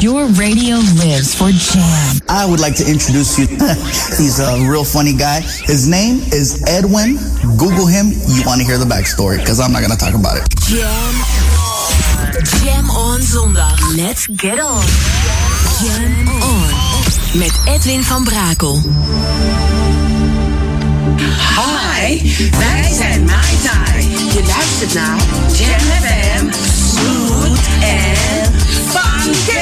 Your radio lives for Jam. I would like to introduce you. He's a real funny guy. His name is Edwin. Google him. You want to hear the backstory because I'm not going to talk about it. Jam. Jam on zondag. Let's get on. Jam on. Met Edwin van Brakel. Hi, wij zijn Mai Tai. Je luistert naar Jam FM. Smooth en funky.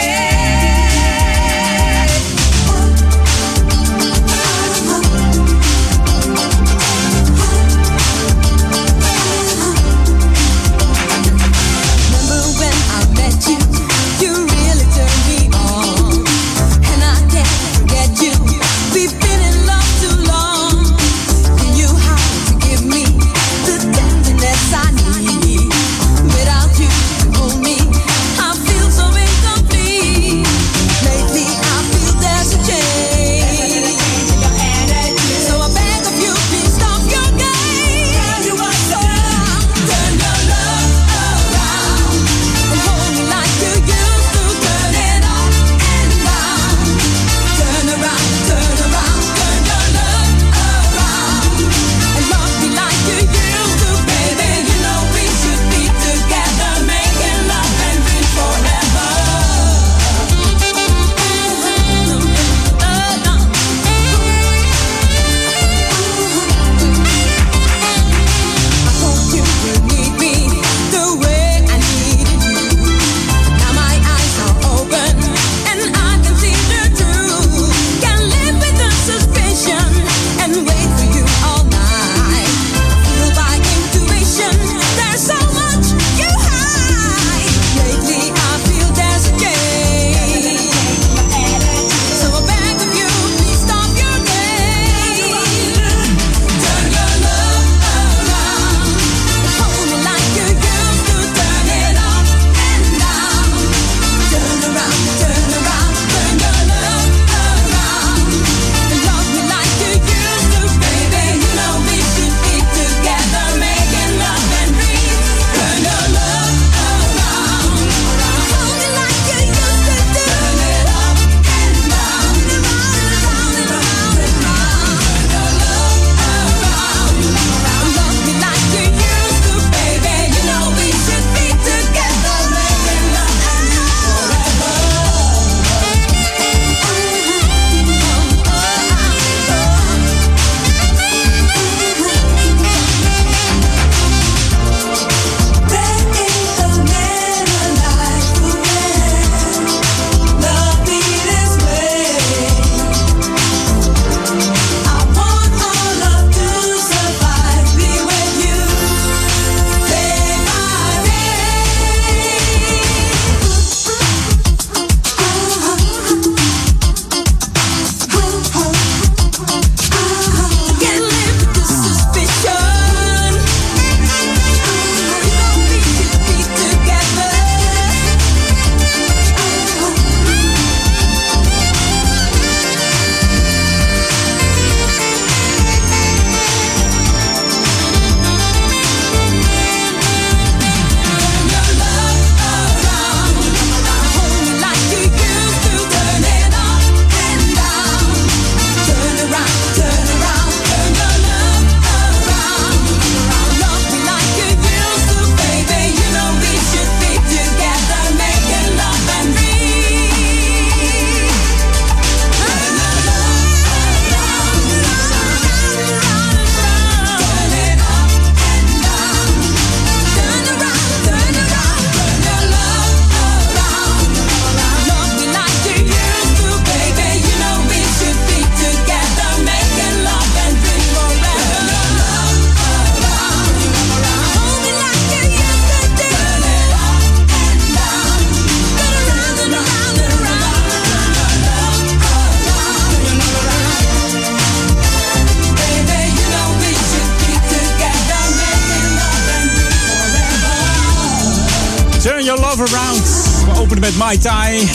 Mai Tai.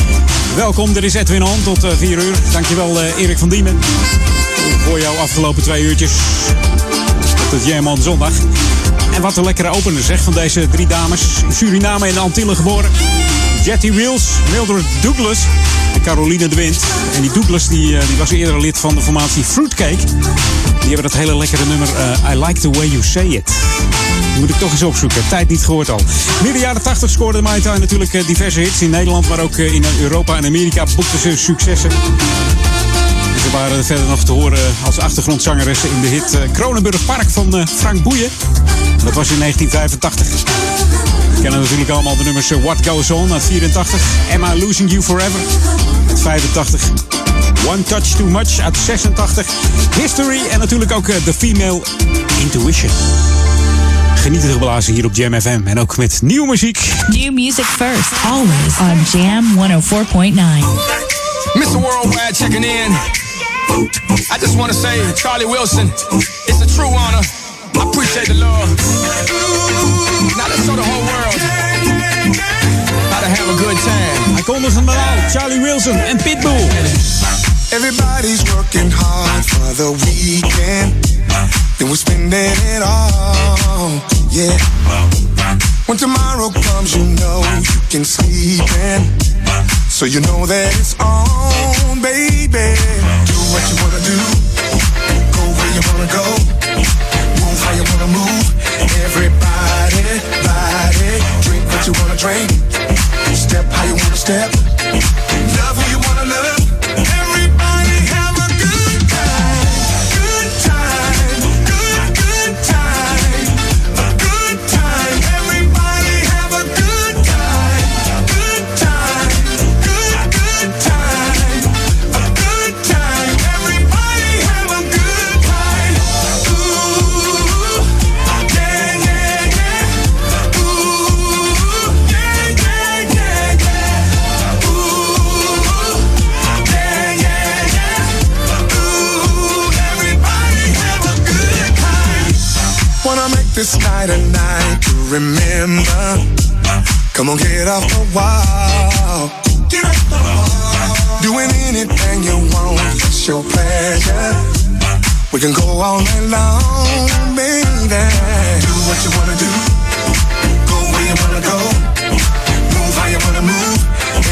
Welkom, er is Edwin On tot 4 uur. Dankjewel uh, Erik van Diemen voor jouw afgelopen twee uurtjes op het Jam on zondag. En wat een lekkere opener zeg van deze drie dames. In Suriname en de Antillen geboren. Jetty Wheels, Mildred Douglas en Caroline de Wind. En die Douglas die, die was eerder lid van de formatie Fruitcake. Die hebben dat hele lekkere nummer I Like The Way You Say It. Moet ik toch eens opzoeken. Tijd niet gehoord al. Midden de jaren 80 scoorde Mai Tai natuurlijk uh, diverse hits in Nederland, maar ook uh, in Europa en Amerika boekten ze successen. En ze waren verder nog te horen als achtergrondzangeressen in de hit Kronenburg Park van Frank Boeien. Dat was in 1985. We kennen natuurlijk allemaal de nummers What Goes On uit 84, Am I Losing You Forever uit 85. One Touch Too Much uit 86. History en natuurlijk ook The Female Intuition. Genieten geblazen hier op Jam FM en ook met nieuwe muziek. New music first, always on Jam 104.9. Mr. Worldwide checking in. I just want to say, Charlie Wilson, it's a true honor. I appreciate the love. Now let's show the whole world how to have a good time. Hij kondigt hem al, Charlie Wilson en Pitbull. Everybody's working hard for the weekend. Then we're spending it all, yeah. When tomorrow comes, you know you can sleep in. So you know that it's on, baby. Do what you wanna do. Go where you wanna go. Move how you wanna move. Everybody, body. Drink what you wanna drink. Step how you wanna step. Love who you wanna love. Remember. Come on, get off the wall. Doing anything you want, it's your pleasure. We can go all night long, baby. Do what you wanna do. Go where you wanna go. Move how you wanna move.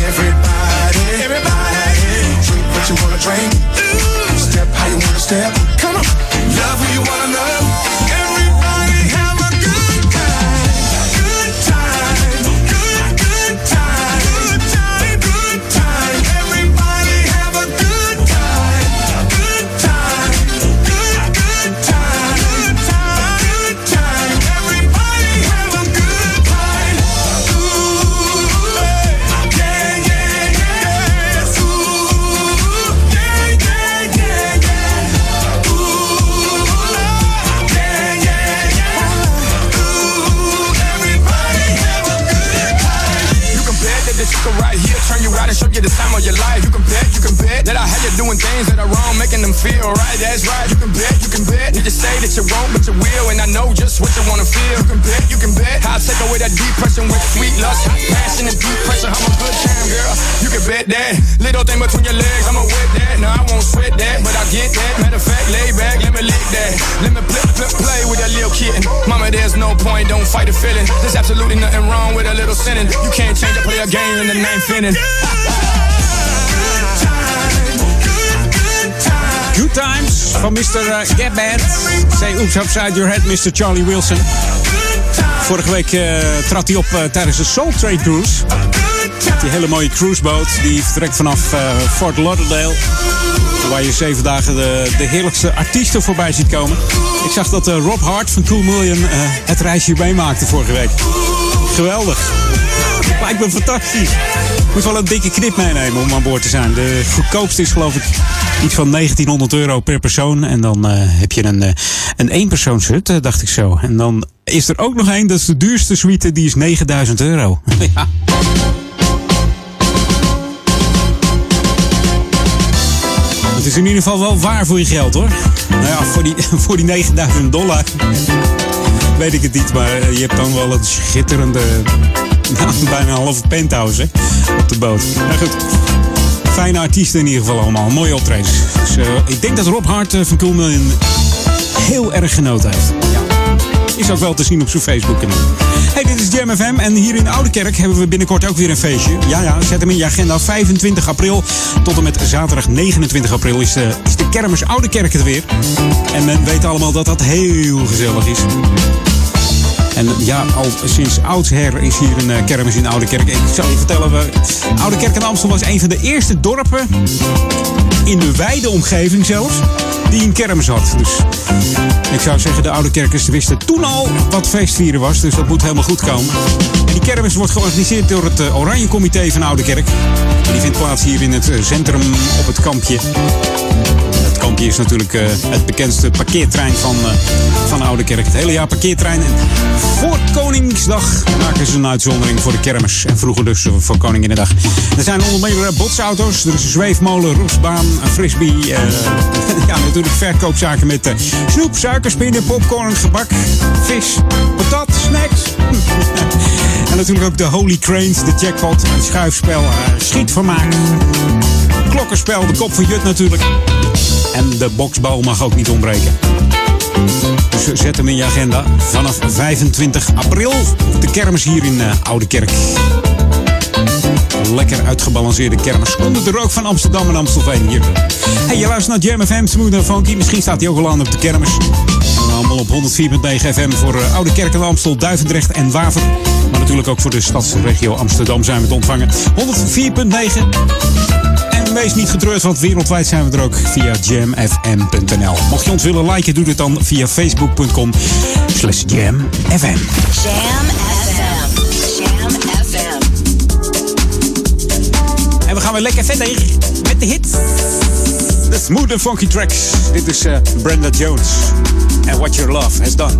Everybody, everybody. Drink what you wanna drink. Step how you wanna step. Come on. Love who you wanna love. Doing things that are wrong, making them feel right. That's right. You can bet, you can bet. You say that you won't, but you will, and I know just what you wanna feel. You can bet, you can bet. I'll take away that depression with sweet lust, hot passion, and deep pressure. I'm a good time girl. You can bet that little thing between your legs, I'ma wet that. No, I won't sweat that, but I get that. Matter of fact, lay back, let me lick that. Let me flip, flip, play with that little kitten. Mama, there's no point, don't fight the feeling. There's absolutely nothing wrong with a little sinning. You can't change a play a game in the ninth inning. Times van Mr. Gap Band. Say Oops Upside Your Head, Mr. Charlie Wilson. Vorige week uh, trad hij op uh, tijdens de Soul Trade Cruise. Die hele mooie cruiseboot die vertrekt vanaf Fort Lauderdale. Waar je zeven dagen de, de heerlijkste artiesten voorbij ziet komen. Ik zag dat Rob Hart van Cool Million het reisje meemaakte vorige week. Geweldig. Lijkt me fantastisch. Moet wel een dikke knip meenemen om aan boord te zijn. De goedkoopste is geloof ik iets van 1900 euro per persoon. En dan uh, heb je een, uh, een eenpersoonshut, uh, dacht ik zo. En dan is er ook nog één, dat is de duurste suite, die is 9000 euro. ja. Het is in ieder geval wel waar voor je geld hoor. Nou ja, voor die, voor die 9000 dollar weet ik het niet. Maar je hebt dan wel een schitterende bijna een halve penthouse hè, op de boot. Maar goed, fijne artiesten in ieder geval allemaal. Mooie optredens. Dus, eh, ik denk dat Rob Hart eh, van Koelman heel erg genoten heeft. Ja. Is ook wel te zien op zijn Facebook kanaal. Hey, dit is Jam FM en hier in Oudekerk hebben we binnenkort ook weer een feestje. Ja, ja, zet hem in je agenda. 25 april tot en met zaterdag 29 april is de, is de kermis Oudekerk er weer. En men weet allemaal dat dat heel gezellig is. En ja, al sinds oudsher is hier een eh, kermis in Oudekerk. Ik zal je vertellen, we, Oudekerk en Amstel was een van de eerste dorpen in de wijde omgeving zelfs, die een kermis had. Dus ik zou zeggen, de oude kerkers wisten toen al wat feestvieren was. Dus dat moet helemaal goed komen. En die kermis wordt georganiseerd door het eh, Oranje Comité van Oude Kerk. En die vindt plaats hier in het eh, centrum op het kampje. Kampje is natuurlijk eh, het bekendste parkeertrein van, eh, van Oude Kerk. Het hele jaar parkeertrein. En voor Koningsdag maken ze een uitzondering voor de kermis. En vroeger dus voor Koninginnedag. Er zijn onder meer eh, botsauto's. Er is een zweefmolen, roesbaan, frisbee. eh, ja, natuurlijk verkoopzaken met snoep, suikerspinnen, popcorn, gebak, vis, patat, snacks. en natuurlijk ook de Holy Cranes, de jackpot, het schuifspel, schietvermaak. Klokkenspel, de kop van Jut natuurlijk. En de boksbal mag ook niet ontbreken. Dus zet hem in je agenda. Vanaf 25 april de kermis hier in eh, Oude Kerk. Lekker uitgebalanceerde kermis. Onder de rook van Amsterdam en Amstelveen hier. Hey, je luistert naar Jam FM, Smooth Funky. Misschien staat hij ook al aan op de kermis. En allemaal op 104.9 FM voor eh, Oude Kerk en Amstel, Duivendrecht en Waver. Maar natuurlijk ook voor de stadsregio Amsterdam zijn we te ontvangen. 104.9 en wees niet getreurd, want wereldwijd zijn we er ook via jamfm.nl. Mocht je ons willen liken, doe dit dan via facebook.com slash jamfm. Jam FM. Jam FM. En we gaan weer lekker verder met de hits. De smooth and funky tracks. Dit is eh, Brenda Jones. And What Your Love Has Done.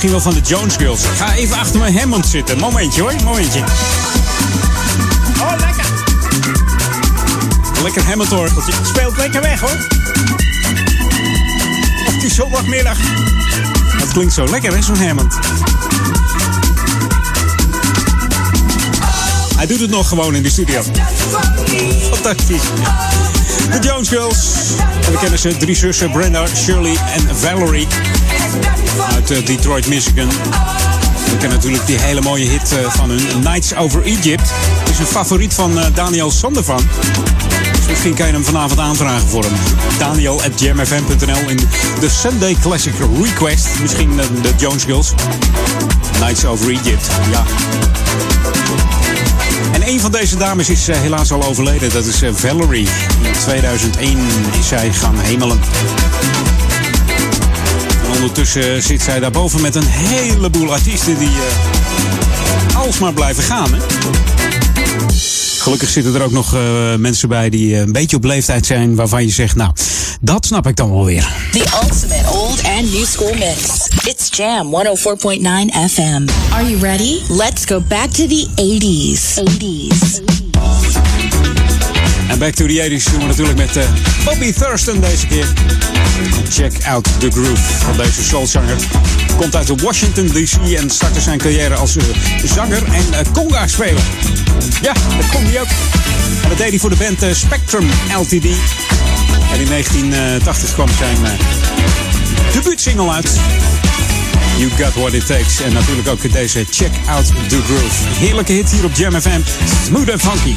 misschien wel van de Jones Girls. Ik ga even achter mijn Hammond zitten. Momentje hoor, momentje. Oh, lekker. Lekker Hammond-orgeltje. Speelt lekker weg hoor. Op die zondagmiddag. Dat klinkt zo lekker hè, zo'n Hammond. Hij doet het nog gewoon in de studio. Fantastisch. De Jones Girls. En we kennen ze, drie zussen, Brenda, Shirley en Valerie. Uit eh, Detroit, Michigan. We kennen natuurlijk die hele mooie hit eh, van hun, Nights Over Egypt. Is een favoriet van eh, Daniel Sandervan. Dus misschien kan je hem vanavond aanvragen voor hem. Daniel in de Sunday Classic Request. Misschien de Jones Girls. Nights Over Egypt, ja. En een van deze dames is helaas al overleden. Dat is Valerie. In 2001 is zij gaan hemelen. En ondertussen zit zij daarboven met een heleboel artiesten die uh, alsmaar blijven gaan. Hè? Gelukkig zitten er ook nog uh, mensen bij die uh, een beetje op leeftijd zijn waarvan je zegt, nou, dat snap ik dan wel weer. The ultimate old and new school mix. It's Jam 104.9 FM. Are you ready? Let's go back to the 80s. 80s. En back to the 80s doen we natuurlijk met uh, Bobby Thurston deze keer. Check out the groove van deze soulzanger. Komt uit Washington DC en startte zijn carrière als uh, zanger en uh, conga-speler. Ja, dat kon hij ook. En dat deed hij voor de band Spectrum Ltd. En in 1980 kwam zijn debuutsingle uit. You Got What It Takes. En natuurlijk ook deze Check Out The Groove. Heerlijke hit hier op Jam FM. Smooth and funky.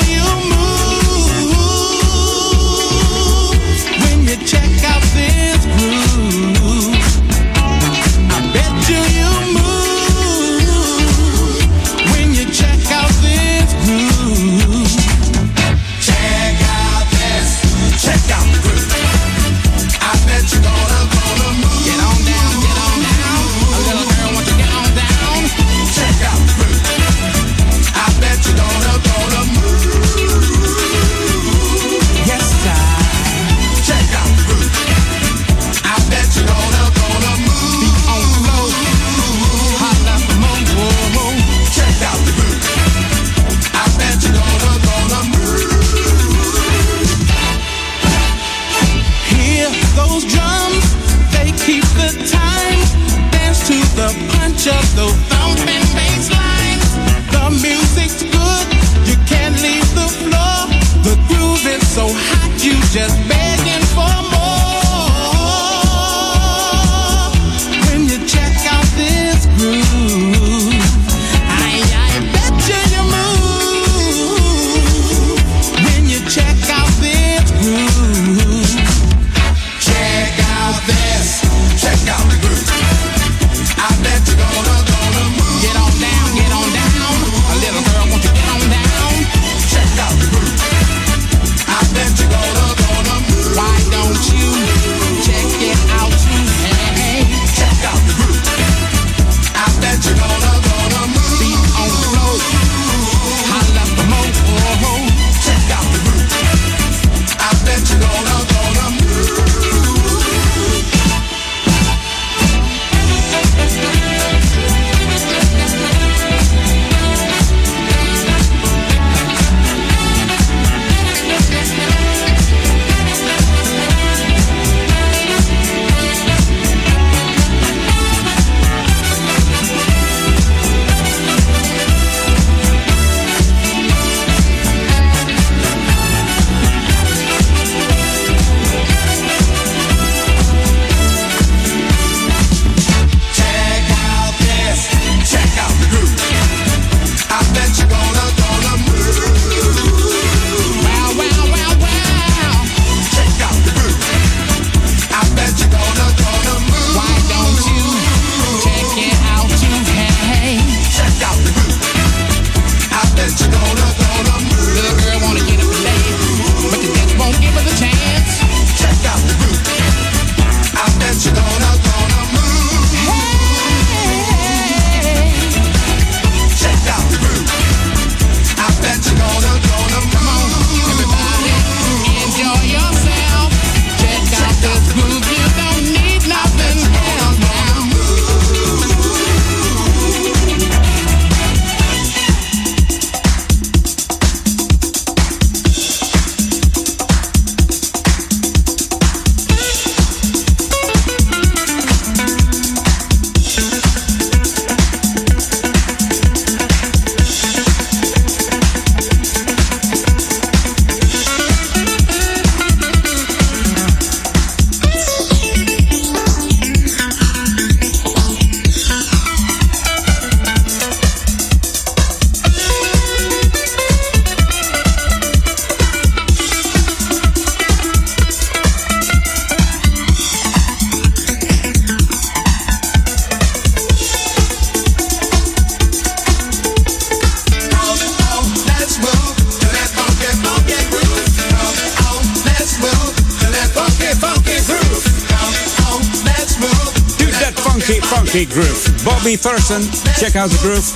Check out the groove.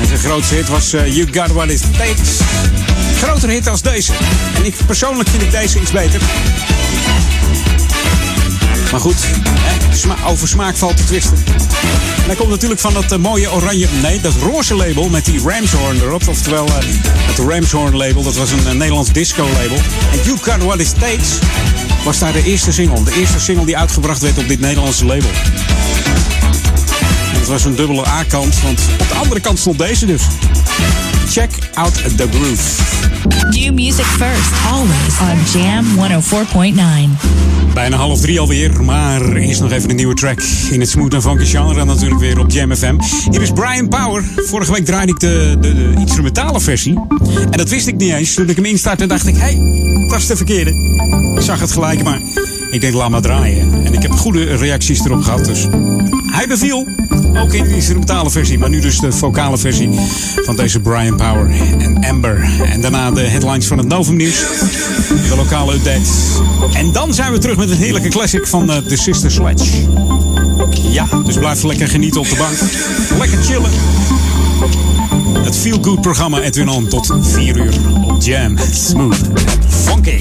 En zijn grootste hit was uh, You Got What It Takes. Grotere hit als deze. En ik persoonlijk vind ik deze iets beter. Maar goed, over smaak valt te twisten. En hij komt natuurlijk van dat uh, mooie oranje, nee, dat roze label met die Ramshorn erop. Oftewel, uh, het Ramshorn label, dat was een Nederlands disco label. En You Got What It Takes was daar de eerste single. De eerste single die uitgebracht werd op dit Nederlandse label. Was een dubbele A-kant, want op de andere kant stond deze dus. Check out the groove. New music first, always on Jam 104.9. Bijna half drie alweer, maar eerst nog even een nieuwe track in het smooth en funky genre. En natuurlijk weer op Jam FM. Hier is Brian Power. Vorige week draaide ik de, de, de instrumentale versie. En dat wist ik niet eens. Toen ik hem instartte dacht ik, hé, hey, dat is de verkeerde. Ik zag het gelijk, maar ik denk, laat maar draaien. En ik heb goede reacties erop gehad, dus hij beviel. Ook in de instrumentale versie, maar nu dus de vocale versie van deze Brian Power en Amber. En daarna de headlines van het Novum Nieuws, de lokale update. En dan zijn we terug met een heerlijke classic van uh, The Sister Sledge. Ja, dus blijf lekker genieten op de bank. Lekker chillen. Het Feel Good programma Edwin On tot 4 uur op Jam. Smooth. Funky.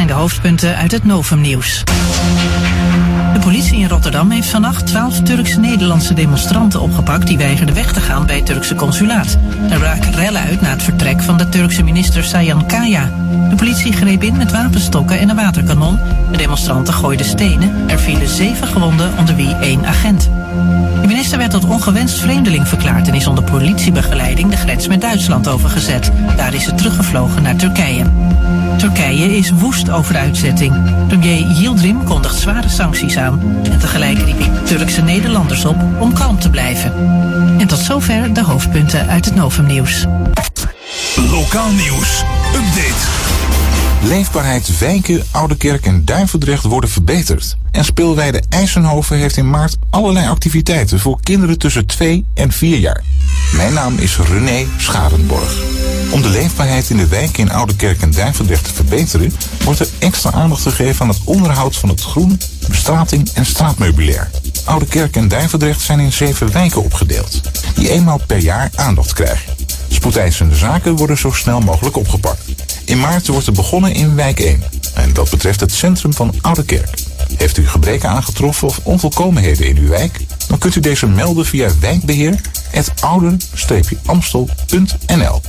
Zijn de hoofdpunten uit het Novum-nieuws. De politie in Rotterdam heeft vannacht 12 Turks-Nederlandse demonstranten opgepakt die weigerden weg te gaan bij het Turkse consulaat. Er braken rellen uit na het vertrek van de Turkse minister Sayan Kaya. De politie greep in met wapenstokken en een waterkanon. De demonstranten gooiden stenen. Er vielen zeven gewonden, onder wie één agent. De minister werd tot ongewenst vreemdeling verklaard en is onder politiebegeleiding de grens met Duitsland overgezet. Daar is ze teruggevlogen naar Turkije. Turkije is woest over de uitzetting. Premier Yildirim kondigt zware sancties aan. En tegelijk riep Turkse Nederlanders op om kalm te blijven. En tot zover de hoofdpunten uit het Novumnieuws. Lokaal nieuws. Update. Leefbaarheid Wijken, Oudekerk en Duivendrecht worden verbeterd. En speelweide IJsenhoven heeft in maart allerlei activiteiten voor kinderen tussen 2 en 4 jaar. Mijn naam is René Scharenborg. Om de leefbaarheid in de wijken in Oudekerk en Duivendrecht te verbeteren, wordt er extra aandacht gegeven aan het onderhoud van het groen, bestrating en straatmeubilair. Oudekerk en Duivendrecht zijn in zeven wijken opgedeeld, die eenmaal per jaar aandacht krijgen. Spoedeisende zaken worden zo snel mogelijk opgepakt. In maart wordt er begonnen in wijk 1. En dat betreft het centrum van Oude Kerk. Heeft u gebreken aangetroffen of onvolkomenheden in uw wijk? Dan kunt u deze melden via wijkbeheer.ouder-amstel.nl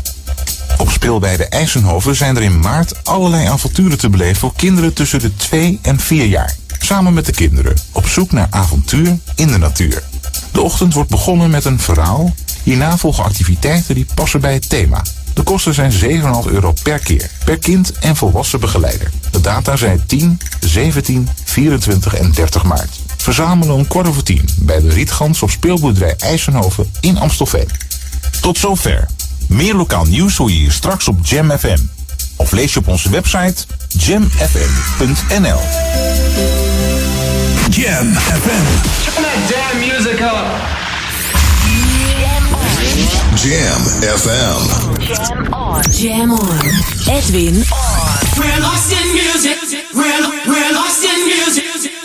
Op speelweide IJsenhoven zijn er in maart allerlei avonturen te beleven voor kinderen tussen de 2 en 4 jaar. Samen met de kinderen, op zoek naar avontuur in de natuur. De ochtend wordt begonnen met een verhaal. Hierna volgen activiteiten die passen bij het thema. De kosten zijn 7,5 euro per keer, per kind en volwassen begeleider. De data zijn 10, 17, 24 en 30 maart. Verzamelen om kwart over tien bij de Rietgans op speelboerderij IJsenhoven in Amstelveen. Tot zover. Meer lokaal nieuws hoor je hier straks op Jam FM. Of lees je op onze website jamfm.nl. Jam FM. Turn that damn music up. Jam FM. Jam on. Jam on. Edwin on. We're lost in music. We're, we're lost in music.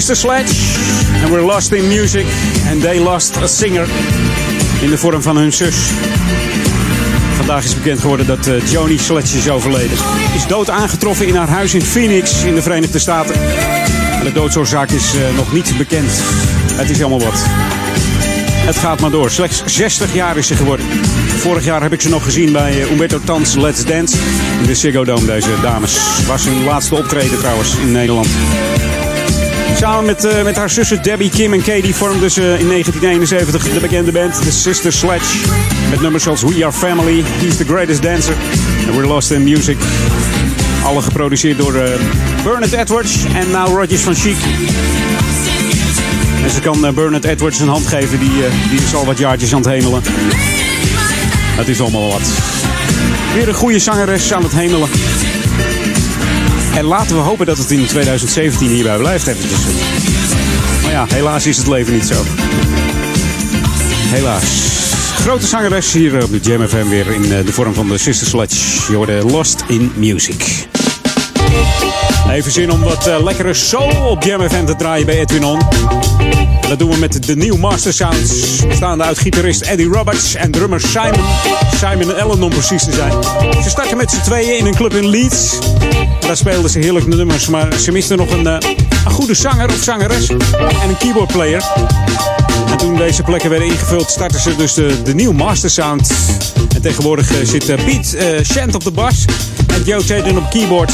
Sister Sledge. And we're lost in music. And they lost a singer. In de vorm van hun zus. Vandaag is bekend geworden dat uh, Joni Sledge is overleden. Is dood aangetroffen in haar huis in Phoenix in de Verenigde Staten. En de doodsoorzaak is uh, nog niet bekend. Het is helemaal wat. Het gaat maar door. Slechts 60 jaar is ze geworden. Vorig jaar heb ik ze nog gezien bij uh, Umberto Tans Let's Dance. In de Ziggo Dome, deze dames. Was hun laatste optreden trouwens in Nederland. Samen met, uh, met haar zussen Debbie, Kim en Katie vormden ze in 1971 de bekende band The Sister Sledge. Met nummers zoals We Are Family, He's the Greatest Dancer en We're Lost in Music. Alle geproduceerd door uh, Bernard Edwards en Now Rodgers van Chic. En ze kan uh, Bernard Edwards een hand geven, die, die is al wat jaartjes aan het hemelen. Het is allemaal wat. Weer een goede zangeres aan het hemelen. En laten we hopen dat het in 2017 hierbij blijft eventjes. Maar ja, helaas is het leven niet zo. Helaas. Grote zangeres hier op de Jam FM weer in de vorm van de Sister Sledge. Je hoorde Lost in Music. Even zin om wat uh, lekkere soul op Jam FM te draaien bij Edwin On. Dat doen we met de nieuwe Master Sounds. Bestaande uit gitarist Eddie Roberts en drummer Simon. Simon en Ellen om precies te zijn. Ze starten met z'n tweeën in een club in Leeds. Daar speelden ze heerlijk nummers. Maar ze misten nog een, uh, een goede zanger of zangeres. En een keyboardplayer. En toen deze plekken werden ingevuld, startten ze dus de, de nieuwe Master Sound. En tegenwoordig uh, zit uh, Pete uh, Shant op de bas en Joe Tatum op keyboard.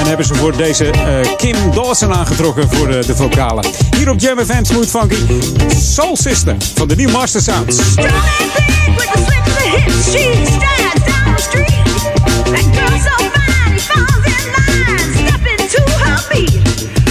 En hebben ze voor deze Kim Dawson aangetrokken voor de, de vocalen. Hier op Jam FM Smooth Funky, Soul Sister van de nieuwe Master Sound. Strong and big with a slip of the hips, she strides down the street. That girl so fine, he falls in line, step into her beat.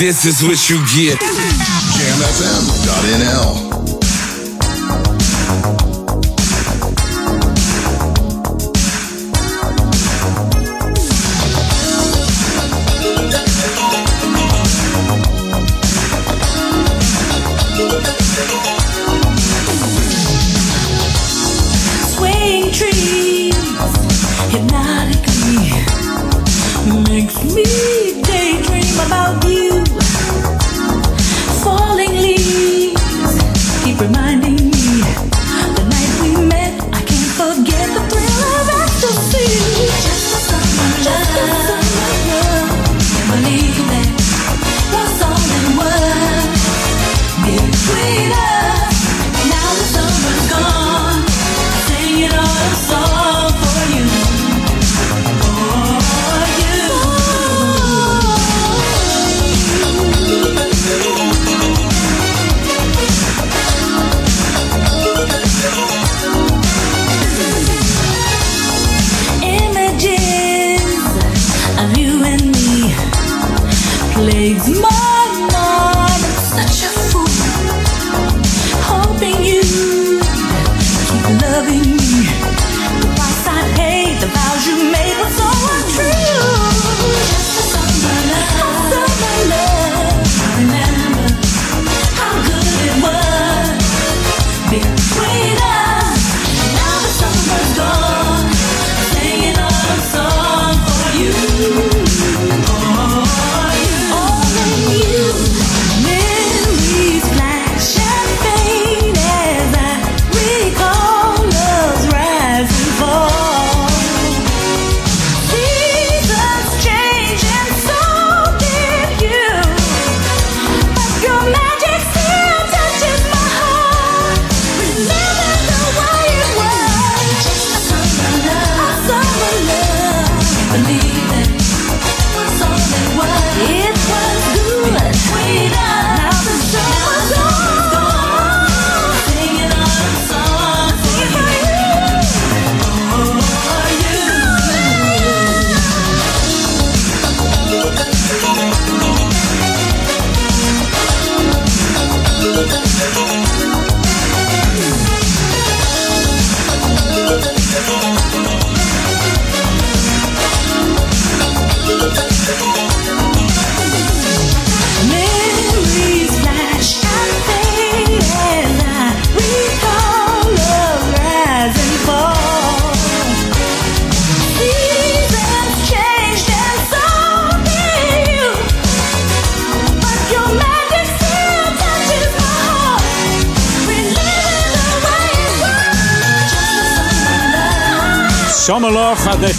This is what you get.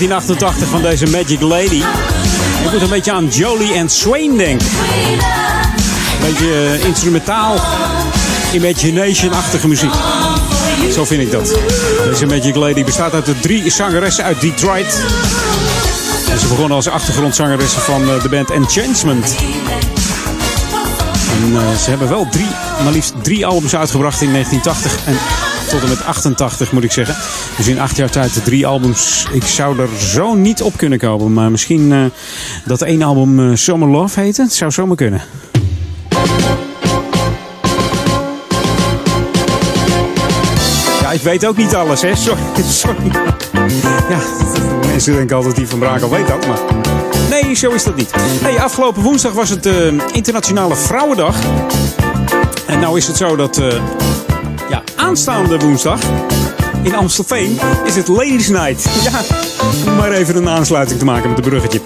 1988 van deze Magic Lady. Ik moet een beetje aan Jolie en Swain denken. Een beetje eh, instrumentaal, imagination-achtige muziek. Zo vind ik dat. Deze Magic Lady bestaat uit de drie zangeressen uit Detroit. Ze begonnen als achtergrondzangeressen van eh, de band Enchantment. En eh, ze hebben wel drie, maar liefst drie albums uitgebracht in 1980 en tot en met 88 moet ik zeggen. Dus in acht jaar tijd drie albums. Ik zou er zo niet op kunnen komen, maar misschien eh, dat één album eh, Summer Love heette. Het zou zomaar kunnen. Ja, ik weet ook niet alles, hè. Sorry. sorry. Ja, mensen denken altijd die van Braak al weet dat, maar... Nee, zo is dat niet. Hey, afgelopen woensdag was het eh, Internationale Vrouwendag. En nou is het zo dat... ja, aanstaande woensdag in Amstelveen is het Ladies Night. Ja, maar even een aansluiting te maken met het bruggetje.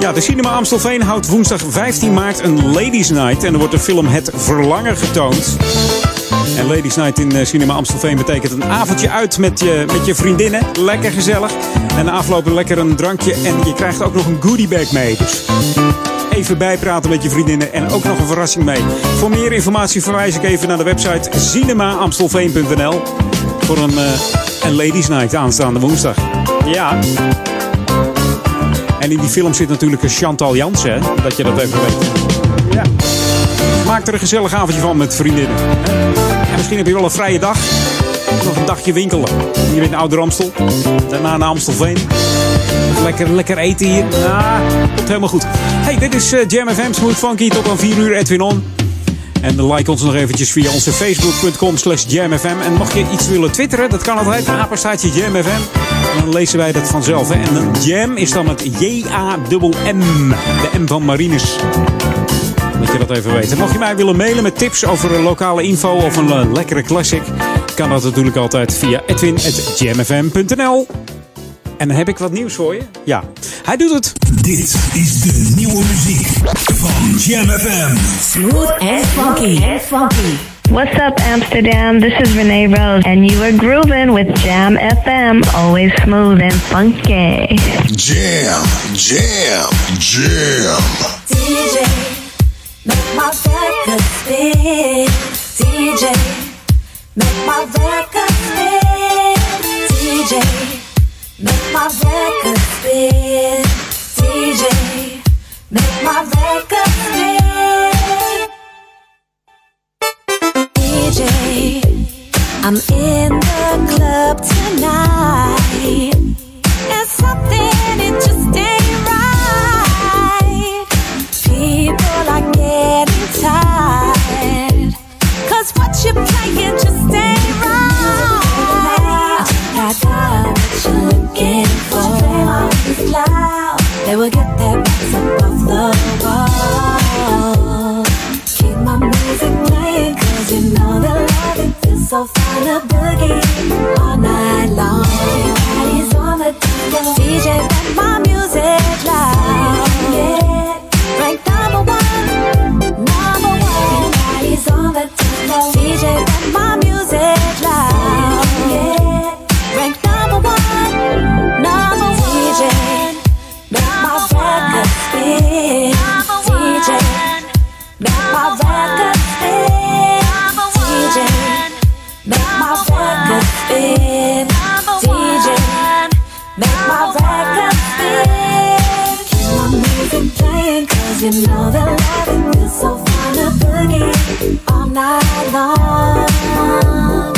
Ja, de Cinema Amstelveen houdt woensdag 15 maart een Ladies Night. En er wordt de film Het Verlangen getoond. En Ladies Night in eh, Cinema Amstelveen betekent een avondje uit met je, met je vriendinnen. Lekker gezellig. En afloop lekker een drankje. En je krijgt ook nog een goodiebag mee. Dus even bijpraten met je vriendinnen en ook nog een verrassing mee. Voor meer informatie verwijs ik even naar de website cinemaamstelveen.nl voor een, eh, een Ladies Night aanstaande woensdag. Ja. En in die film zit natuurlijk een Chantal Jansen, hè? dat je dat even weet. Ja. Maak er een gezellig avondje van met vriendinnen. En misschien heb je wel een vrije dag. Nog een dagje winkelen. Hier in Ouder Amstel. Daarna naar Amstelveen. Lekker, lekker eten hier. Ja, komt helemaal goed. Hey, dit is eh, Jam FM Smooth Funky. Tot aan 4 uur Edwin On. En like ons nog eventjes via onze facebook.com slash jamfm. En mocht je iets willen twitteren, dat kan altijd. Apenstaartje jamfm. En dan lezen wij dat vanzelf. Hè. En jam is dan met J-A-M-M. De M van Marines. Dat je dat even weet. En mocht je mij willen mailen met tips over lokale info of een eh, lekkere classic, kan dat natuurlijk altijd via edwin.jamfm.nl. En dan heb ik wat nieuws voor je. Ja, hij doet het. Dit is de nieuwe muziek van Jam FM. Smooth and funky. And funky. What's up, Amsterdam? This is Renee Rose, and you are grooving with Jam FM, always smooth and funky. Jam, jam, jam. DJ, make my record spin. DJ, make my record spin. DJ, make my record spin. DJ, make my record spin. DJ, I'm in the club tonight. And something it just ain't right. People are getting tired. Cause what you're playing They will get their backs up off the wall. Keep my music you know love it feels so fine all night long. Everybody's on the DJ, my music loud. Yeah, rank number one, number one. Everybody's on the DJ, my music loud. Yeah, spin. DJ. Make my record spin. DJ. Make my record spin. DJ. Make my record spin. Keep my music playing cause you know that love is so fun to boogie all night long. Keep my music playing cause you know that love is so fun to boogie all night long.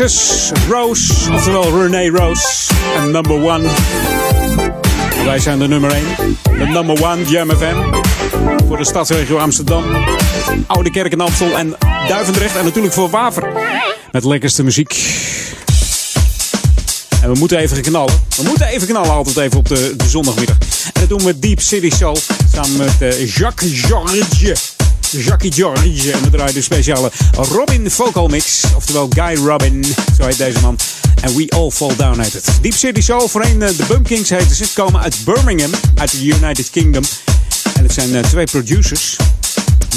Rose, oftewel Renee Rose. En number one. Wij zijn de nummer 1. De number one Jam FM. Voor de stadsregio Amsterdam. Oude Kerk en Amstel en Duivendrecht. En natuurlijk voor Waver. Met lekkerste muziek. En we moeten even knallen. We moeten even knallen altijd even op de, de zondagmiddag. En dat doen we Deep City Soul. Samen met eh, Jacques Jackie George. En we draaien de speciale Robin Vocal Mix. Oftewel Guy Robin. Zo heet deze man. En We All Fall Down heet het. Deep City Soul. Voorheen eh, de Bumpkins heten ze. Ze komen uit Birmingham. Uit de United Kingdom. En het zijn eh, twee producers.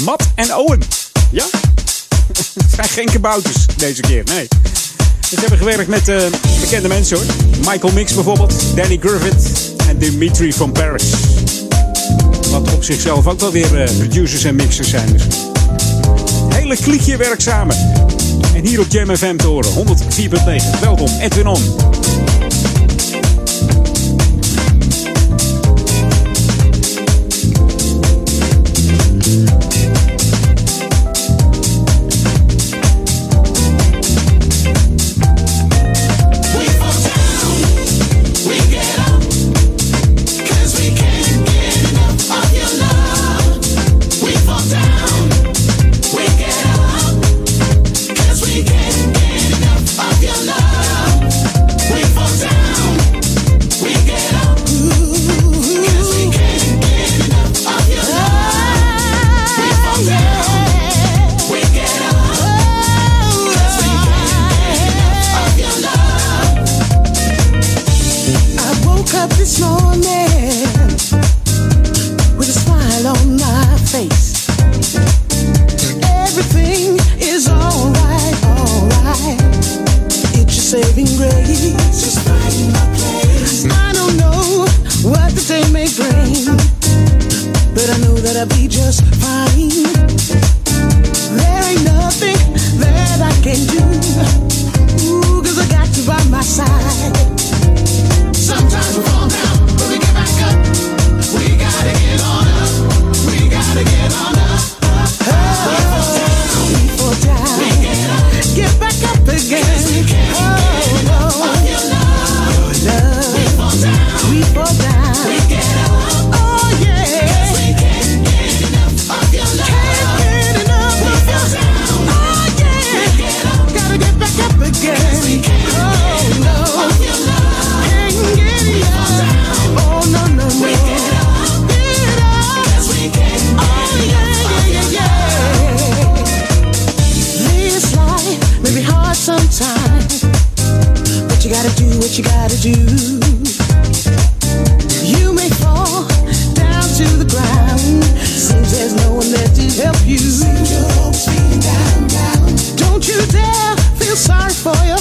Matt en Owen. Ja? Het zijn geen kabouters deze keer. Nee. Ze hebben gewerkt met eh, bekende mensen hoor. Michael Mix bijvoorbeeld. Danny Griffith. En Dimitri van Paris. Wat op zichzelf ook wel weer eh, producers en mixers zijn. Dus. Hele kliekje werk samen. En hier op Jam FM te horen. 104.9. Welkom, Edwin On. What you gotta do. You may fall down to the ground. Seems there's no one there to help you. Don't you dare feel sorry for yourself.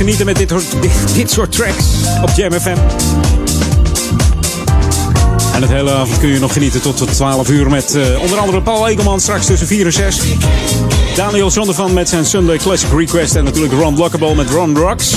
Genieten met dit, soort tracks op Jam FM. En het hele avond kun je nog genieten tot 12 uur met eh, onder andere Paul Egelman straks tussen 4 en 6. Daniel Zondervan met zijn Sunday Classic Request en natuurlijk Ron Lockable met Ron Rocks.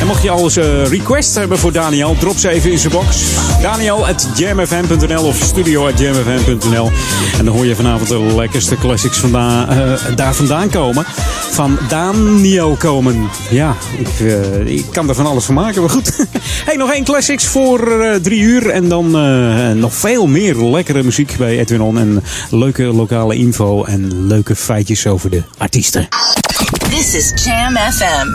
En mocht je al eens eh, request hebben voor Daniel, drop ze even in zijn box. Daniel at jamfm.nl of studio at jamfm.nl. En dan hoor je vanavond de lekkerste classics vandaan, eh, daar vandaan komen. Van Daniel komen. Ja, ik, eh, ik kan er van alles van maken, maar goed. hey, nog één classics voor eh, drie uur. En dan eh, nog veel meer lekkere muziek bij Edwin On. En leuke lokale info en leuke feitjes over de artiesten. This is Jam FM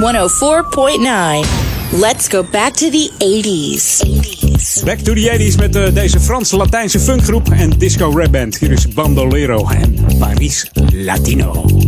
104.9. Let's go back to the 80s. Back to the 80s met deze Frans-Latijnse funkgroep en disco rap band. Hier is Bandolero en Paris Latino.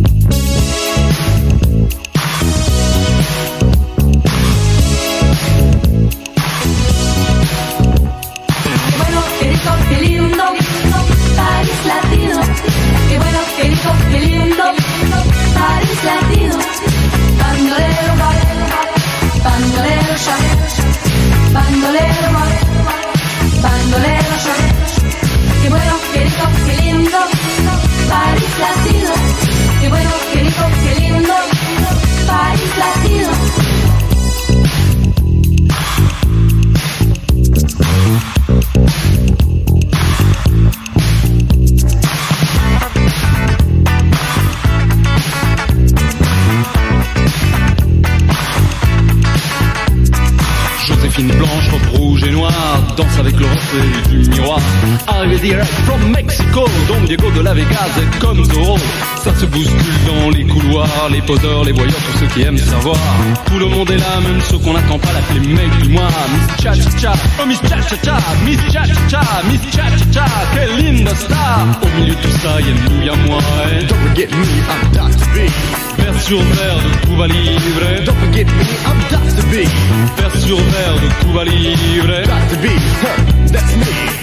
Direct from Mexico, Don Diego de la Vegas comme Zorro. Ça se bouscule dans les couloirs, les poseurs, les voyeurs, tous ceux qui aiment savoir. Tout le monde est là, même ceux qu'on n'attend pas, l'appeler mec du mois. Miss Cha Cha Cha, oh Miss Cha Cha Cha, Miss Cha Cha Cha, Miss Cha Cha Cha, quelle linda star. Au milieu de tout ça, y'a nous, y'a moi. Et don't forget me, I'm Dr. B. Vers sur verre de Cuba Libre. Don't forget me, I'm Dr. B. Vers sur verre de Cuba Libre. Dr. B, huh, that's me.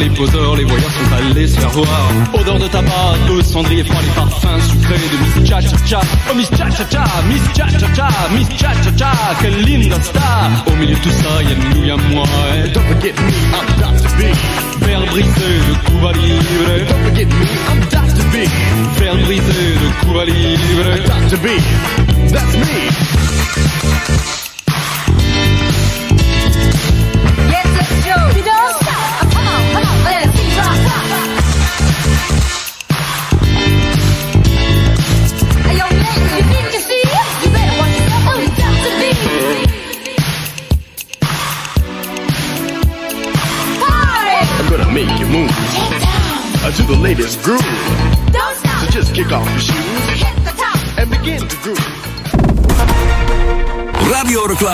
Les poseurs, les voyeurs sont allés se faire voir. Odeur de tabac, de cendrier froid, les parfums sucrés de Miss Cha Cha Cha. Oh Miss Cha Cha Cha, Miss Cha Cha Cha, Miss Cha Cha Cha, quelle linda star. Au milieu de tout ça, y'a nous, y'a moi. Et don't forget me, I'm Dr. B. Verre brisé de Cuba Libre. Don't forget me, I'm Dr. B. Verre brisé de Cuba Libre. Dr. B, that's me.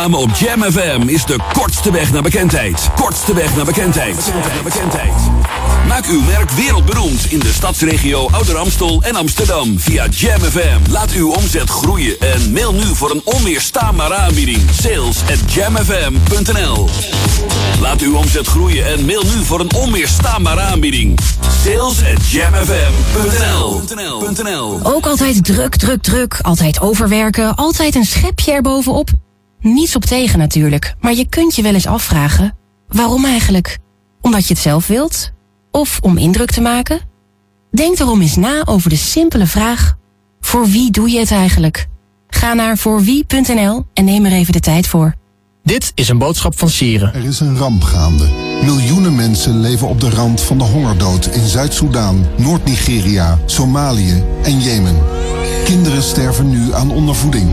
Radioreclame op Jam FM is de kortste weg naar bekendheid. Kortste weg naar bekendheid. Naar bekendheid. Maak uw merk wereldberoemd in de stadsregio Ouder Amstel en Amsterdam via Jam FM. Laat uw omzet groeien en mail nu voor een onweerstaanbare aanbieding. Sales at jamfm.nl Laat uw omzet groeien en mail nu voor een onweerstaanbare aanbieding. Sales at jamfm.nl Ook altijd druk, druk, druk. Altijd overwerken. Altijd een schepje erbovenop. Niets op tegen natuurlijk. Maar je kunt je wel eens afvragen. Waarom eigenlijk? Omdat je het zelf wilt? Of om indruk te maken? Denk daarom eens na over de simpele vraag. Voor wie doe je het eigenlijk? Ga naar voorwie.nl en neem er even de tijd voor. Dit is een boodschap van Sieren. Er is een ramp gaande. Miljoenen mensen leven op de rand van de hongerdood in Zuid-Soedan, Noord-Nigeria, Somalië en Jemen. Kinderen sterven nu aan ondervoeding.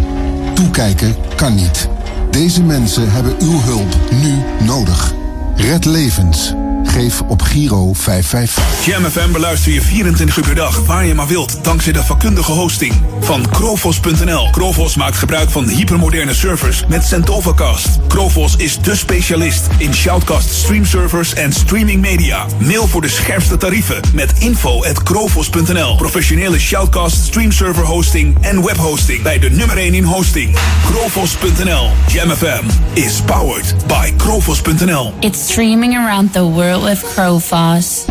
Toekijken kan niet. Deze mensen hebben uw hulp nu nodig. Red levens. Geef op Giro 555. Jam FM beluister je 24 uur per dag, waar je maar wilt, dankzij de vakkundige hosting van Krovos.nl. Krovos maakt gebruik van hypermoderne servers met Centovacast. Krovos is de specialist in shoutcast streamservers en streaming media. Mail voor de scherpste tarieven met info at krovos.nl. Professionele shoutcast streamserver hosting en webhosting bij de nummer 1 in hosting. Krovos.nl. Jam FM is powered by Krovos.nl. It's streaming around the world with Crowfoss.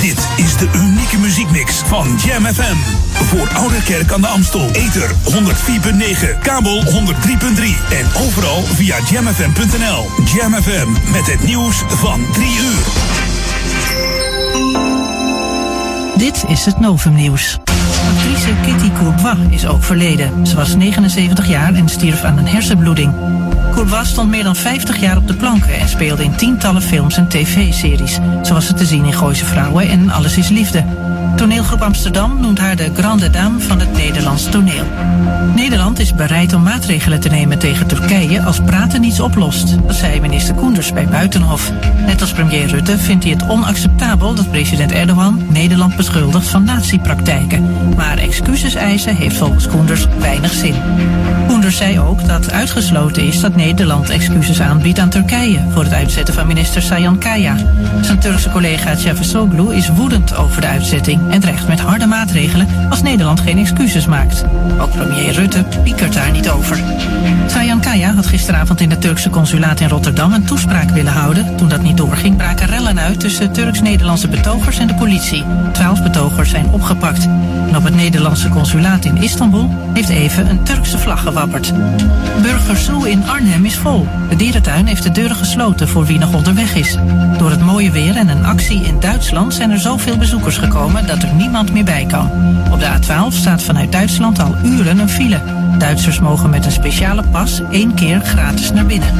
Dit is de unieke muziekmix van Jam FM. Voor Ouderkerk aan de Amstel. Ether 104.9, kabel 103.3 en overal via jamfm.nl. Jam FM met het nieuws van 3 uur. Dit is het Novumnieuws. Actrice Kitty Courbois is overleden. Ze was 79 jaar en stierf aan een hersenbloeding. Courbois stond meer dan 50 jaar op de planken en speelde in tientallen films en tv-series. Zo was ze te zien in Gooise Vrouwen en Alles is Liefde. Toneelgroep Amsterdam noemt haar de grande dame van het Nederlands toneel. Nederland is bereid om maatregelen te nemen tegen Turkije als praten niets oplost. Dat zei minister Koenders bij Buitenhof. Net als premier Rutte vindt hij het onacceptabel dat president Erdogan Nederland beschuldigt van natiepraktijken. Maar excuses eisen heeft volgens Koenders weinig zin. Koenders zei ook dat uitgesloten is dat Nederland excuses aanbiedt aan Turkije voor het uitzetten van minister Sayan Kaya. Zijn Turkse collega Cavusoglu is woedend over de uitzetting en dreigt met harde maatregelen als Nederland geen excuses maakt. Ook premier Rutte piekert daar niet over. Sayan Kaya had gisteravond in het Turkse consulaat in Rotterdam een toespraak willen houden. Toen dat niet doorging, braken rellen uit tussen Turks-Nederlandse betogers en de politie. Twaalf betogers zijn opgepakt. En op het Nederlandse consulaat in Istanbul heeft even een Turkse vlag gewapperd. Burger Zoo in Arnhem is vol. De dierentuin heeft de deuren gesloten voor wie nog onderweg is. Door het mooie weer en een actie in Duitsland zijn er zoveel bezoekers gekomen dat er niemand meer bij kan. Op de A12 staat vanuit Duitsland al uren een file. Duitsers mogen met een speciale pas één keer gratis naar binnen.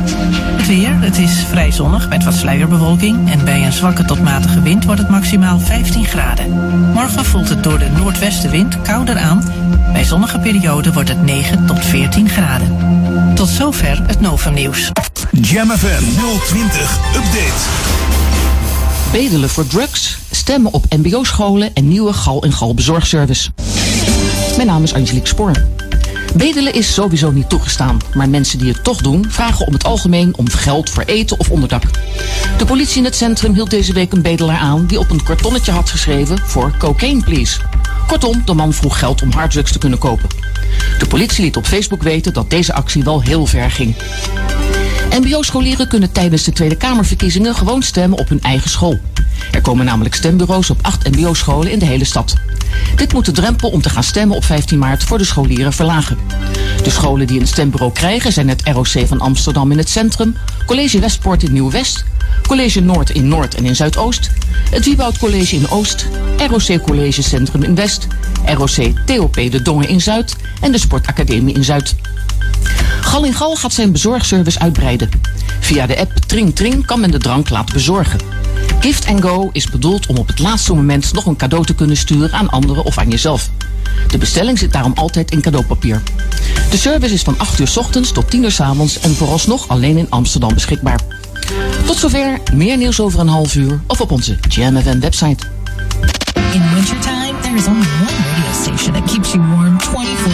Het weer, het is vrij zonnig met wat sluierbewolking en bij een zwakke tot matige wind wordt het maximaal 15 graden. Morgen voelt het door de noordwestenwind kouder aan. Bij zonnige perioden wordt het 9 tot 14 graden. Tot zover het Novum nieuws. Jam FM 020 Update. Bedelen voor drugs, stemmen op mbo-scholen en nieuwe gal- en galbezorgservice. Mijn naam is Angelique Spoor. Bedelen is sowieso niet toegestaan, maar mensen die het toch doen vragen om het algemeen om geld voor eten of onderdak. De politie in het centrum hield deze week een bedelaar aan die op een kartonnetje had geschreven voor cocaine please. Kortom, de man vroeg geld om harddrugs te kunnen kopen. De politie liet op Facebook weten dat deze actie wel heel ver ging. MBO-scholieren kunnen tijdens de Tweede Kamerverkiezingen gewoon stemmen op hun eigen school. Er komen namelijk stembureaus op acht MBO-scholen in de hele stad. Dit moet de drempel om te gaan stemmen op 15 maart voor de scholieren verlagen. De scholen die een stembureau krijgen zijn het ROC van Amsterdam in het centrum, College Westpoort in Nieuw-West, College Noord in Noord en in Zuidoost, het Wieboud College in Oost, ROC College Centrum in West, ROC TOP de Dongen in Zuid en de Sportacademie in Zuid. Gal in Gal gaat zijn bezorgservice uitbreiden. Via de app Tring Tring kan men de drank laten bezorgen. Gift Go is bedoeld om op het laatste moment nog een cadeau te kunnen sturen aan anderen of aan jezelf. De bestelling zit daarom altijd in cadeaupapier. De service is van 8 uur 's ochtends tot 10 uur 's avonds en vooralsnog alleen in Amsterdam beschikbaar. Tot zover, meer nieuws over een half uur of op onze JamFM website. In wintertime, there is only one radio station that keeps you warm 24-7.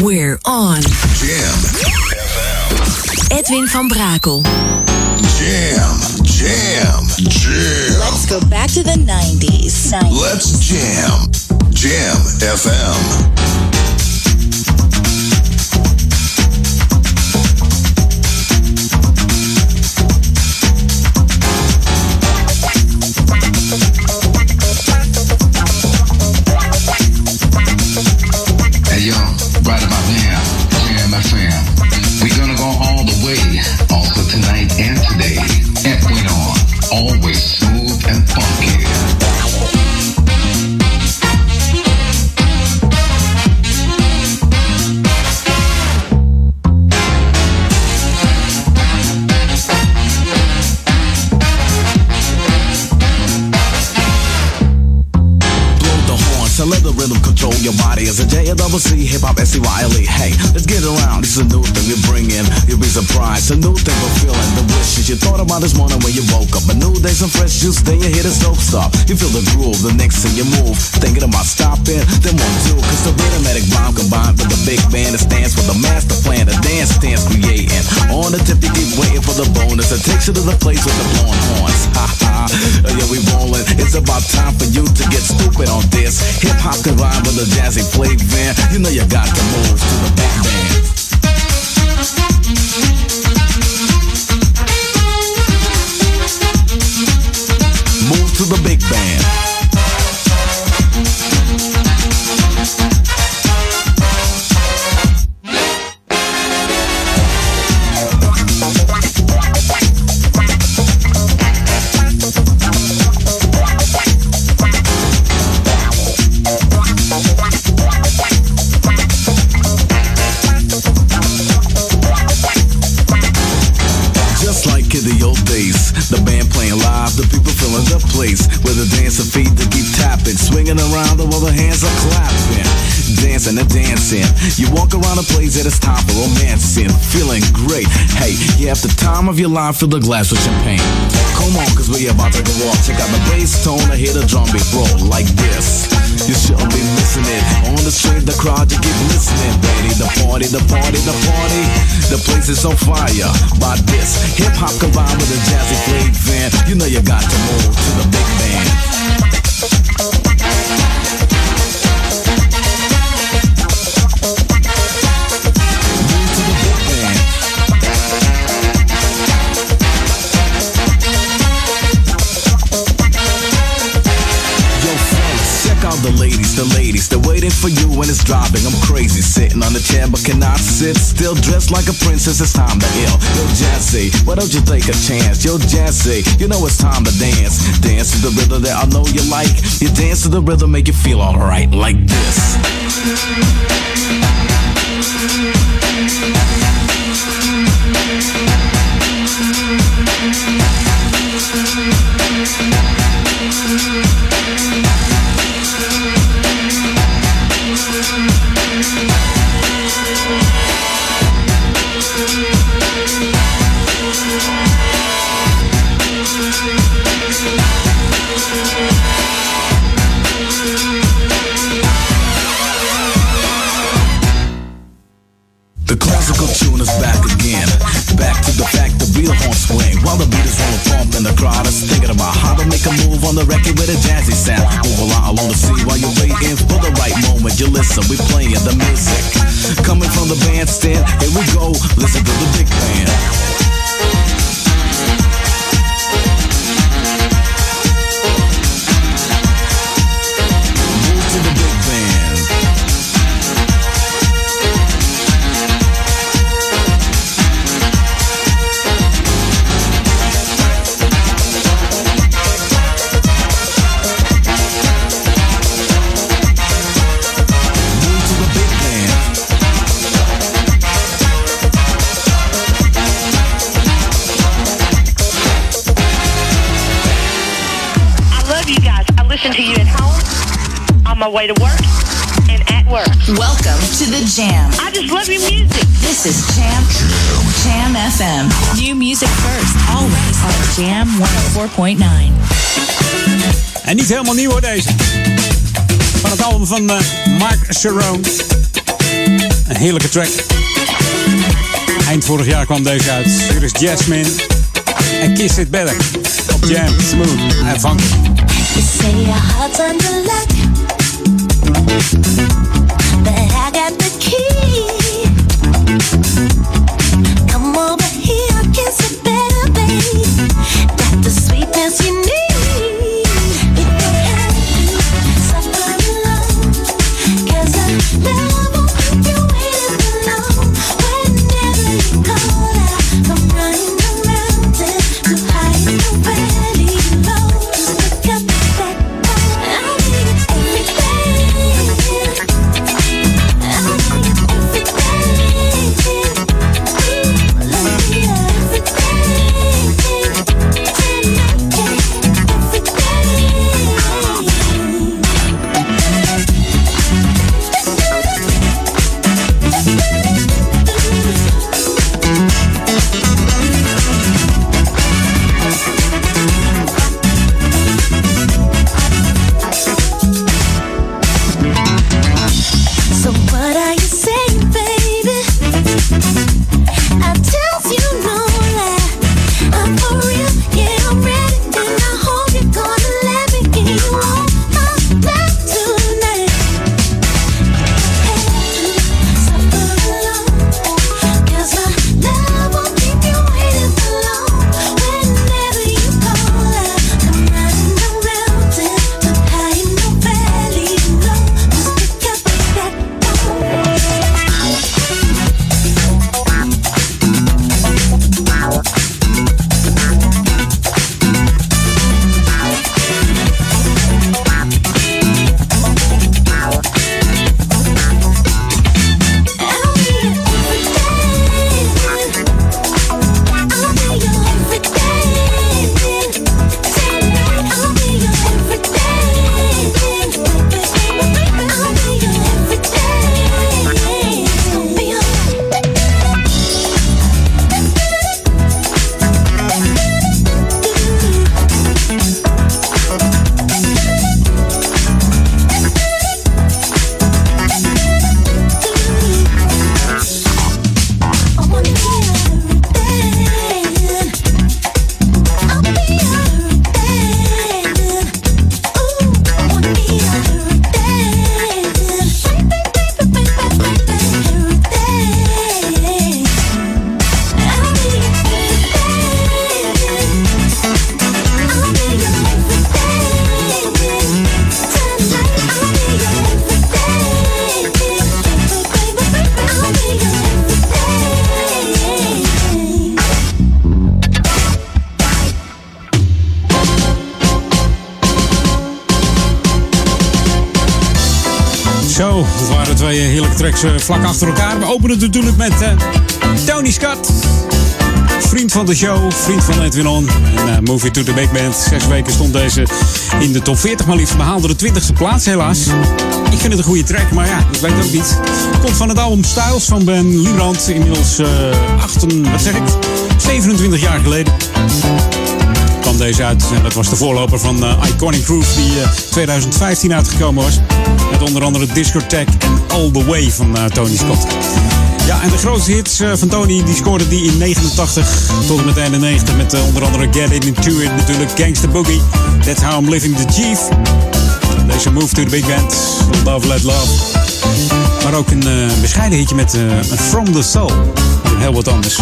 We're on. Jam Edwin van Brakel. Jam, jam, jam. Let's go back to the 90s. 90s. Let's jam. Jam FM. You'll be surprised. A new thing we're feeling. The wishes you thought about this morning when you woke up. A new day, some fresh juice. Then you hit a dope stop. You feel the groove. The next thing you move, thinking about stopping. Then one two, cause the rhythmic bomb combined with the big band that stands for the master plan. The dance stands creating. On the tip, you keep waiting for the bonus. It takes you to the place with the blowing horns. Ha ha. Oh, yeah, we rolling. It's about time for you to get stupid on this. Hip hop combined with a jazzy flavor. You know you got to move to the big to the big band. Place. With the dancing feet to keep tapping, swinging around while the hands are clapping. Dancing and dancing. You walk around a place that is time for romancing, feeling great. Hey, you have the time of your life, fill the glass with champagne. Come on, cause we about to go off. Check out the bass tone, I hear the drum beat roll like this. You shouldn't be missing it. On the street, the crowd, you keep listening. Ready, the party, the party, the party. The place is on fire by this. Hip hop combined with a jazzy flavor. You know you got to move to the big band. Waiting for you when it's driving. I'm crazy, sitting on the chair but cannot sit still. Dressed like a princess, it's time to ill. Yo, Jazzy, why don't you take a chance? Yo, Jazzy, you know it's time to dance. Dance to the rhythm that I know you like. You dance to the rhythm, make you feel alright, like this. Make a move on the record with a jazzy sound. Move along along the sea while you're waiting for the right moment. You listen, we playing the music. Coming from the bandstand, here we go. Listen to the big band. My way to work, and at work. Welcome to the Jam. I just love your music. This is Jam Jam FM. New music first, always on Jam 104.9. En niet helemaal nieuw hoor deze. Van het album van eh, Mark Cerrone. Een heerlijke track. Eind vorig jaar kwam deze uit. Hier is Jasmine en Kiss It Better. Op Jam, Smooth en Funky. But I got the key. Eh, vlak achter elkaar. We openen het natuurlijk met eh, Tony Scott. Vriend van de show, vriend van Edwin On. En eh, Move It to the Big Band. Zes weken stond deze in de top 40, maar liefst behaalde de 20ste plaats helaas. Ik vind het een goede track, maar ja, ik weet ook niet. Komt van het album Styles van Ben Liebrand. Inmiddels eh 8, wat zeg ik, 27 jaar geleden kwam deze uit. En dat was de voorloper van Iconic Groove, die eh 2015 uitgekomen was. Met onder andere Discotheque en All The Way van eh, Tony Scott. Ja, en de grootste hits eh, van Tony, die scoorde die in 89 tot en met 91. Met eh, onder andere Get It Into It, natuurlijk Gangsta Boogie. That's How I'm Living the Chief. Deze Move to the Big Band, Love Let Love. Maar ook een bescheiden hitje met From the Soul. Heel wat anders.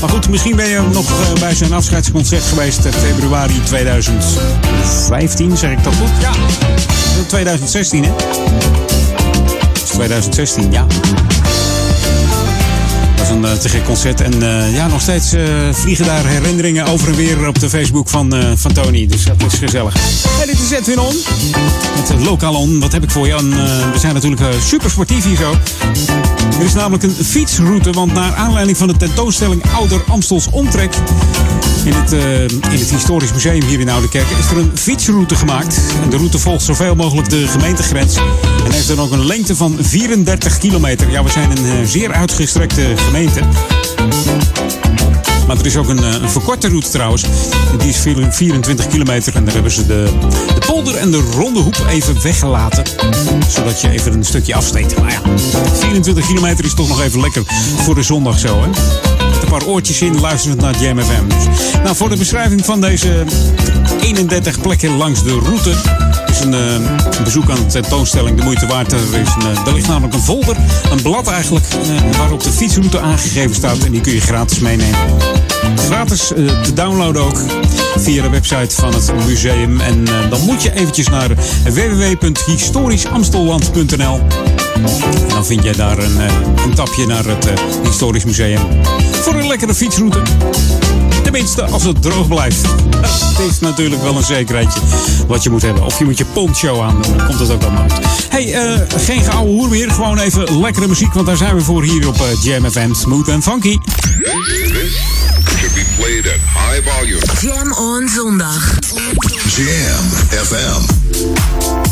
Maar goed, misschien ben je nog bij zijn afscheidsconcert geweest in februari 2015, zeg ik dat goed? Ja, 2016 hè? Dat is 2016, ja. Dat was een eh, te gek concert. En eh, ja, nog steeds eh, vliegen daar herinneringen over en weer op de Facebook van, van Tony. Dus dat is gezellig. Hey, dit is Edwin On. Met het lokaal on. Wat heb ik voor je? En, we zijn natuurlijk super sportief hier zo. Er is namelijk een fietsroute, want naar aanleiding van de tentoonstelling Ouder Amstels Omtrek in het, eh, in het Historisch Museum hier in Oudekerk is er een fietsroute gemaakt. En de route volgt zoveel mogelijk de gemeentegrens. En heeft dan ook een lengte van 34 kilometer. Ja, we zijn een eh, zeer uitgestrekte gemeente. Maar er is ook een, eh, een verkorte route trouwens. Die is vier- 24 kilometer. En daar hebben ze de, de polder en de ronde hoep even weggelaten. Zodat je even een stukje afsteekt. Maar ja, 24 kilometer is toch nog even lekker voor de zondag zo, hè? Een paar oortjes in, luisterend naar Jam FM. Nou, voor de beschrijving van deze 31 plekken langs de route is een, eh, een bezoek aan de tentoonstelling de moeite waard. Er, is een, eh, ligt namelijk een folder, een blad eigenlijk, eh, waarop de fietsroute aangegeven staat. En die kun je gratis meenemen. Gratis te downloaden ook via de website van het museum. En dan moet je eventjes naar www.historischamstelland.nl. En dan vind jij daar een, eh, een tapje naar het eh, Historisch Museum. Voor een lekkere fietsroute. Tenminste, als het droog blijft. Het is natuurlijk wel een zekerheidje wat je moet hebben. Of je moet je poncho aan, dan komt het ook allemaal uit. hey, eh, geen geouwe hoer meer. Gewoon even lekkere muziek, want daar zijn we voor hier op eh, Jam FM. Smooth and funky. Should be played at high volume. Jam on zondag. Jam FM.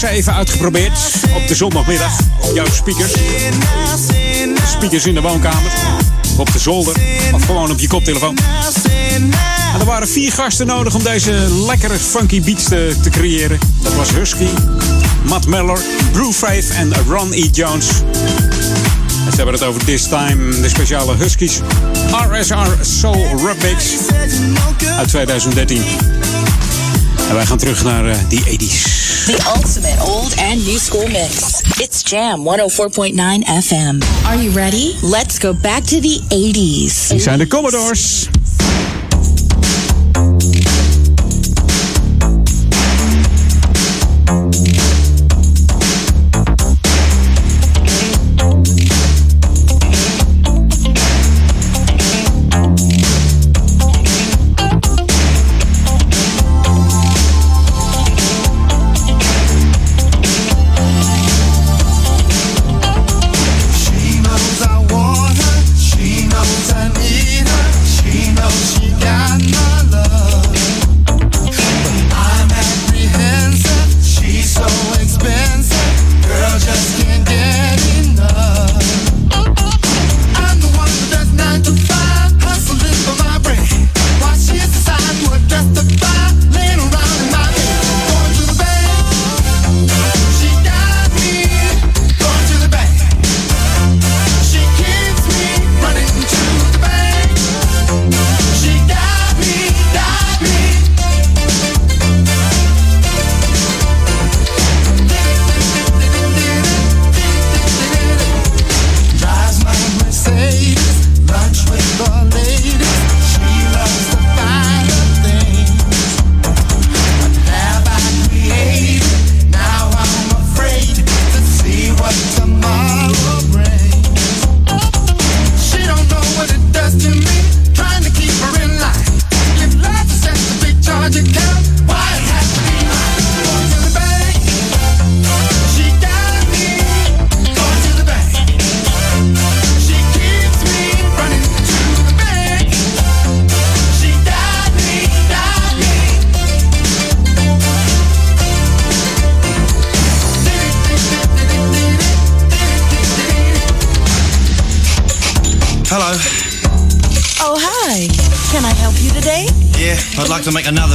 Bassen even uitgeprobeerd op de zondagmiddag jouw speakers? Speakers in de woonkamer, op de zolder of gewoon op je koptelefoon. En er waren vier gasten nodig om deze lekkere funky beats te, te creëren. Dat was Husky, Matt Miller, Brew Faith en Ron E. Jones. En ze hebben het over This Time, de speciale Huskies RSR Soul Rub Mix uit 2013. En wij gaan terug naar eh, die 80s. The ultimate old and new school mix. It's Jam 104.9 FM. Are you ready? Let's go back to the 80s. Die zijn de Commodores. To make another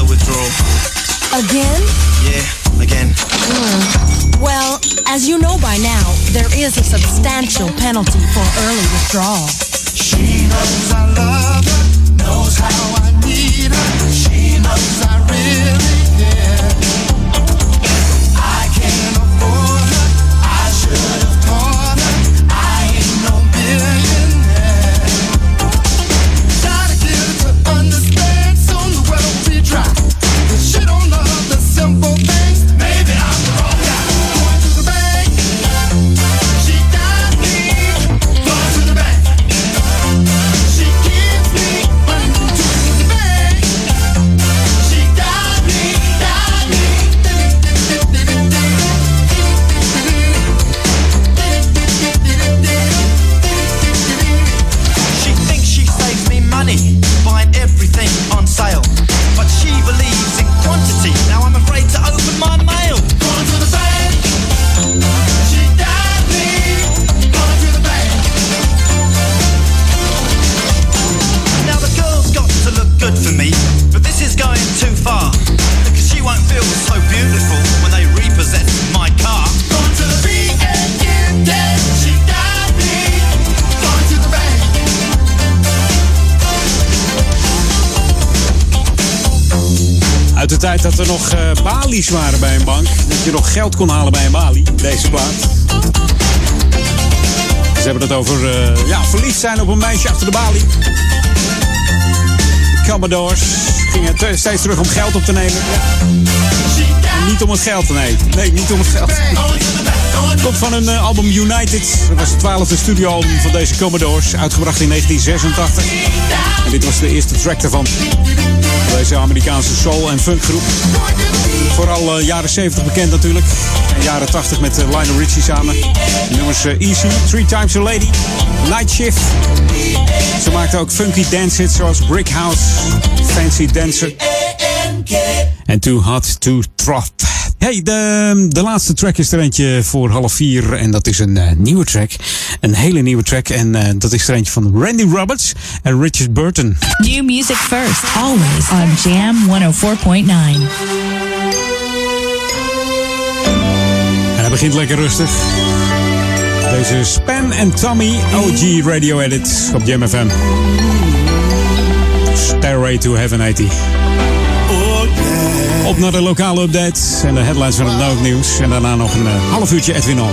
waren bij een bank. Dat je nog geld kon halen bij een balie. Deze plaat. Ze hebben het over eh, ja, verliefd zijn op een meisje achter de balie. Commodores gingen te- steeds terug om geld op te nemen. Niet om het geld, nee. Nee, niet om het geld. Komt van hun eh, album United. Dat was het twaalfde studioalbum van deze Commodores. Uitgebracht in 1986. En dit was de eerste track daarvan. Deze Amerikaanse soul- en funkgroep. Vooral eh, jaren 70 bekend natuurlijk. En jaren 80 met eh, Lionel Richie samen. De nummers eh, Easy, Three Times a Lady, Night Shift. Ze maakten ook funky dance hits zoals Brick House, Fancy Dancer. En Too Hot to Trot. Hey, de, de laatste track is er eentje voor half vier. En dat is een eh, nieuwe track. Een hele nieuwe track. En eh, dat is er eentje van Randy Roberts en Richard Burton. New music first, always on Jam 104.9. Hij begint lekker rustig. Deze Span en Tommy OG Radio Edit op Jam FM. Stairway to Heaven 80 op naar de lokale update en de headlines van het Nauw Nieuws. En daarna nog een eh, half uurtje Edwin On.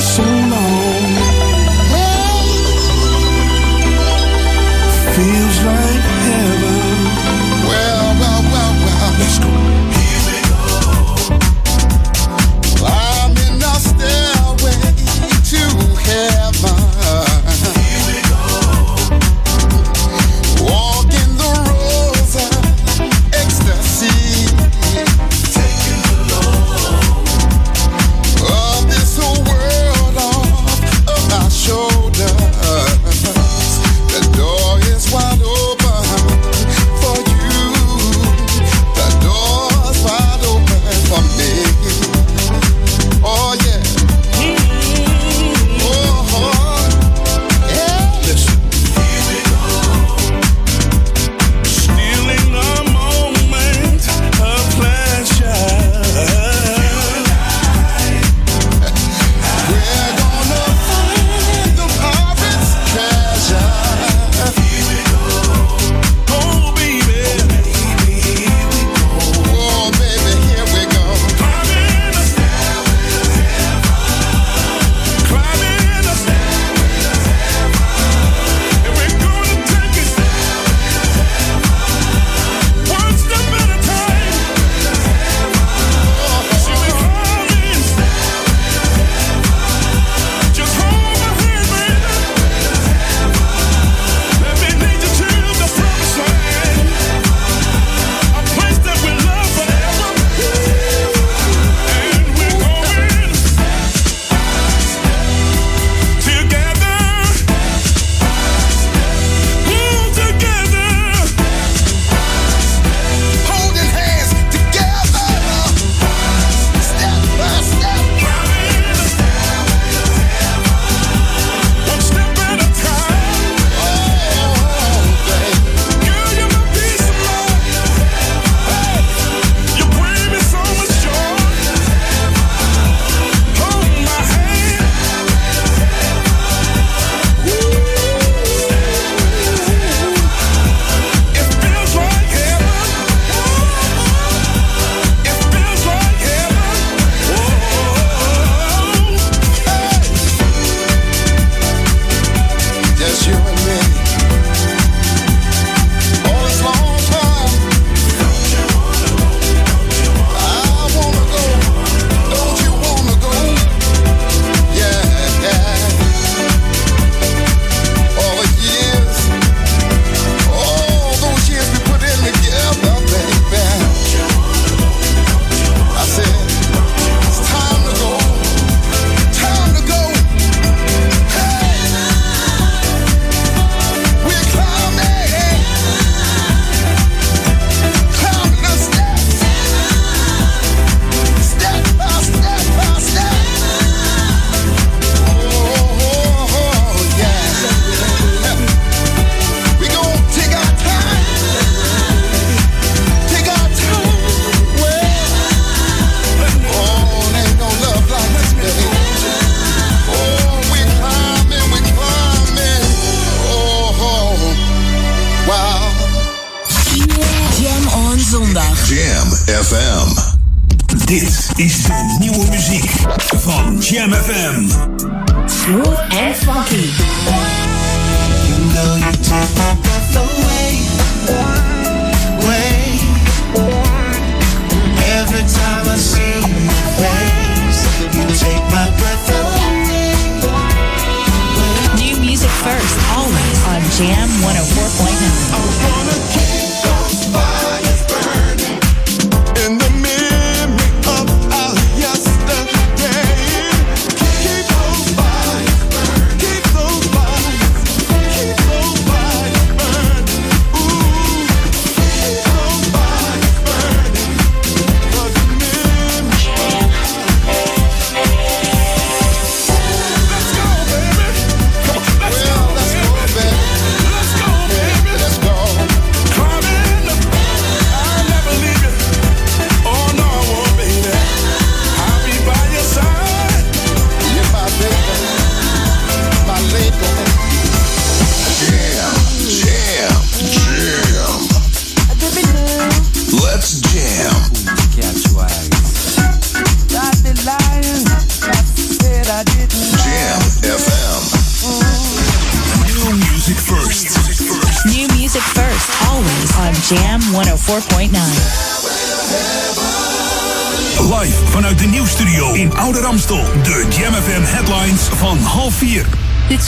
Like.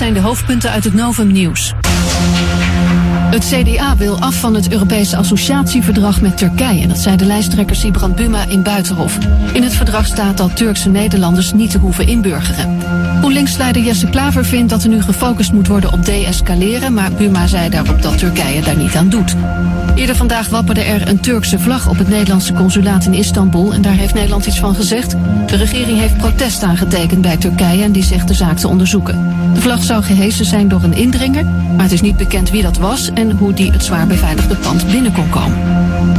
Zijn de hoofdpunten uit het Novum Nieuws. CDA wil af van het Europese associatieverdrag met Turkije. Dat zei de lijsttrekker Sibrand Buma in Buitenhof. In het verdrag staat dat Turkse Nederlanders niet te hoeven inburgeren. GroenLinks-leider Jesse Klaver vindt dat er nu gefocust moet worden op de-escaleren... maar Buma zei daarop dat Turkije daar niet aan doet. Eerder vandaag wapperde er een Turkse vlag op het Nederlandse consulaat in Istanbul... en daar heeft Nederland iets van gezegd. De regering heeft protest aangetekend bij Turkije en die zegt de zaak te onderzoeken. De vlag zou gehesen zijn door een indringer, maar het is niet bekend wie dat was... en hoe die het zwaar beveiligde pand binnen kon komen.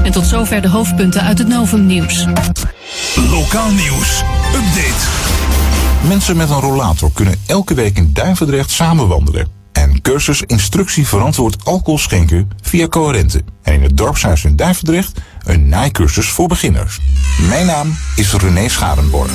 En tot zover de hoofdpunten uit het Novum Nieuws. Lokaal nieuws. Update. Mensen met een rollator kunnen elke week in Duivendrecht samen wandelen. En cursus instructie verantwoord alcohol schenken via Coherente. En in het dorpshuis in Duivendrecht een naaicursus voor beginners. Mijn naam is René Scharenborg.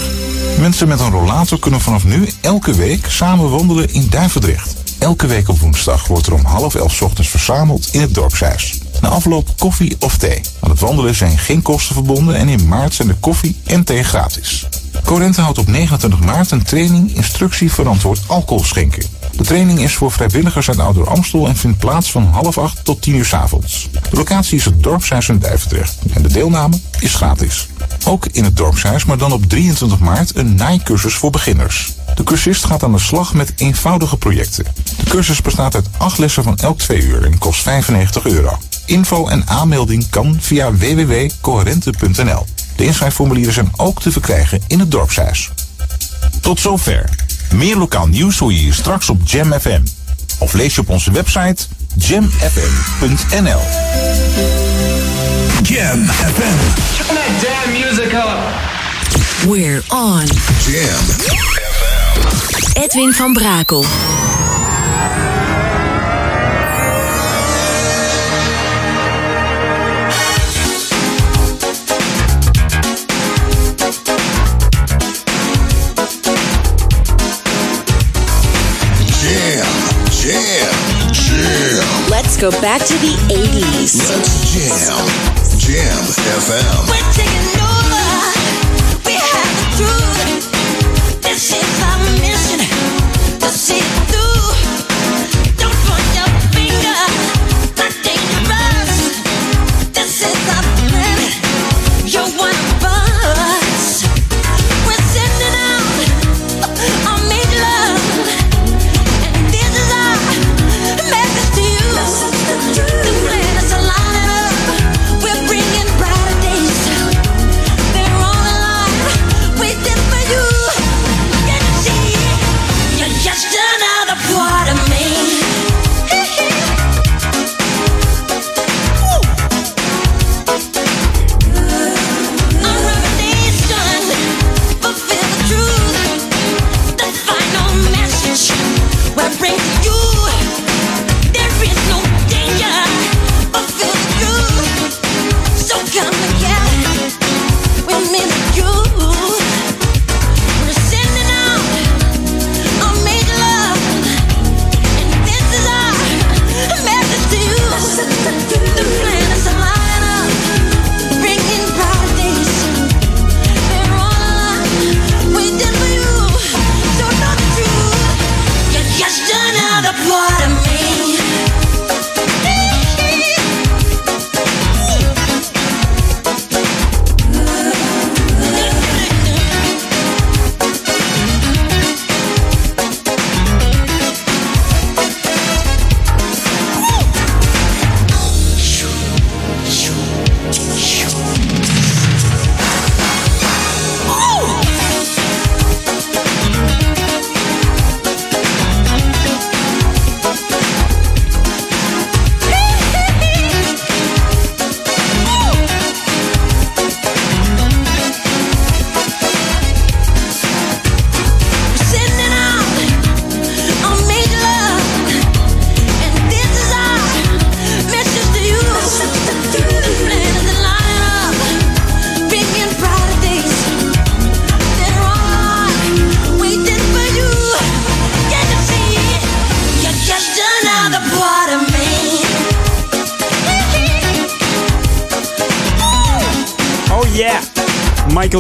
Mensen met een rollator kunnen vanaf nu elke week samen wandelen in Duivendrecht. Elke week op woensdag wordt er om half elf ochtends verzameld in het dorpshuis. Na afloop koffie of thee. Aan het wandelen zijn geen kosten verbonden en in maart zijn de koffie en thee gratis. Corente houdt op 29 maart een training instructie verantwoord alcohol schenken. De training is voor vrijwilligers uit Ouder Amstel en vindt plaats van half acht tot 10 uur 's avonds. De locatie is het dorpshuis in Duivendrecht en de deelname is gratis. Ook in het dorpshuis, maar dan op 23 maart, een naaicursus voor beginners. De cursist gaat aan de slag met eenvoudige projecten. De cursus bestaat uit acht lessen van elk twee uur en kost 95 euro. Info en aanmelding kan via www.coherente.nl. De inschrijfformulieren zijn ook te verkrijgen in het dorpshuis. Tot zover. Meer lokaal nieuws hoor je hier straks op Jam FM. Of lees je op onze website jamfm.nl. Jam FM. Turn that damn music up. We're on. Jam. Edwin van Brakel. Let's go back to the 80s. Let's jam. Jam FM.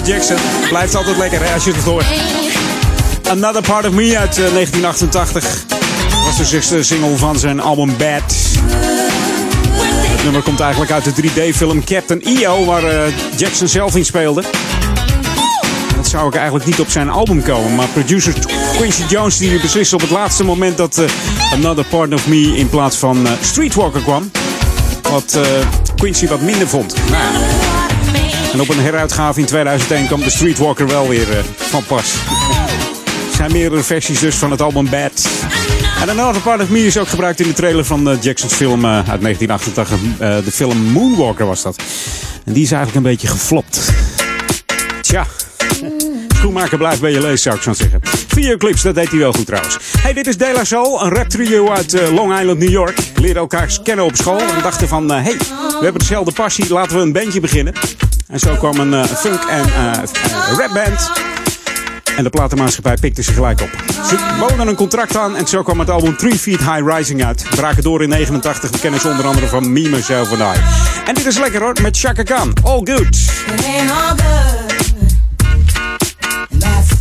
Jackson. Blijft altijd lekker hè, als je het hoort. Another Part of Me uit eh, 1988. Was de zesde single van zijn album Bad. Het nummer komt eigenlijk uit de 3D-film Captain EO, waar eh, Jackson zelf in speelde. Dat zou ik eigenlijk niet op zijn album komen. Maar producer Quincy Jones die besliste op het laatste moment dat eh, Another Part of Me in plaats van eh, Streetwalker kwam. Wat eh, Quincy wat minder vond. Nou. En op een heruitgave in 2001 kwam de Streetwalker wel weer eh, van pas. Er zijn meerdere versies dus van het album Bad. En Another Part of Me is ook gebruikt in de trailer van eh, Jackson's film eh, uit 1988. Eh, de film Moonwalker was dat. En die is eigenlijk een beetje geflopt. Tja. Schoenmaker blijft bij je lees, zou ik zo zeggen. Videoclips, dat deed hij wel goed trouwens. Hey, dit is De La Soul, een rap trio uit Long Island, New York. Leerden elkaar kennen op school en dachten van... eh, hey, we hebben dezelfde passie, laten we een bandje beginnen. En zo kwam een eh, funk- en eh, eh, rapband. En de platenmaatschappij pikte ze gelijk op. Ze boden een contract aan en zo kwam het album Three Feet High Rising uit. Braken door in 89, we kennen ze onder andere van Me, Myself and I. En dit is lekker hoor, met Chaka Khan. All good. It ain't all good. And that's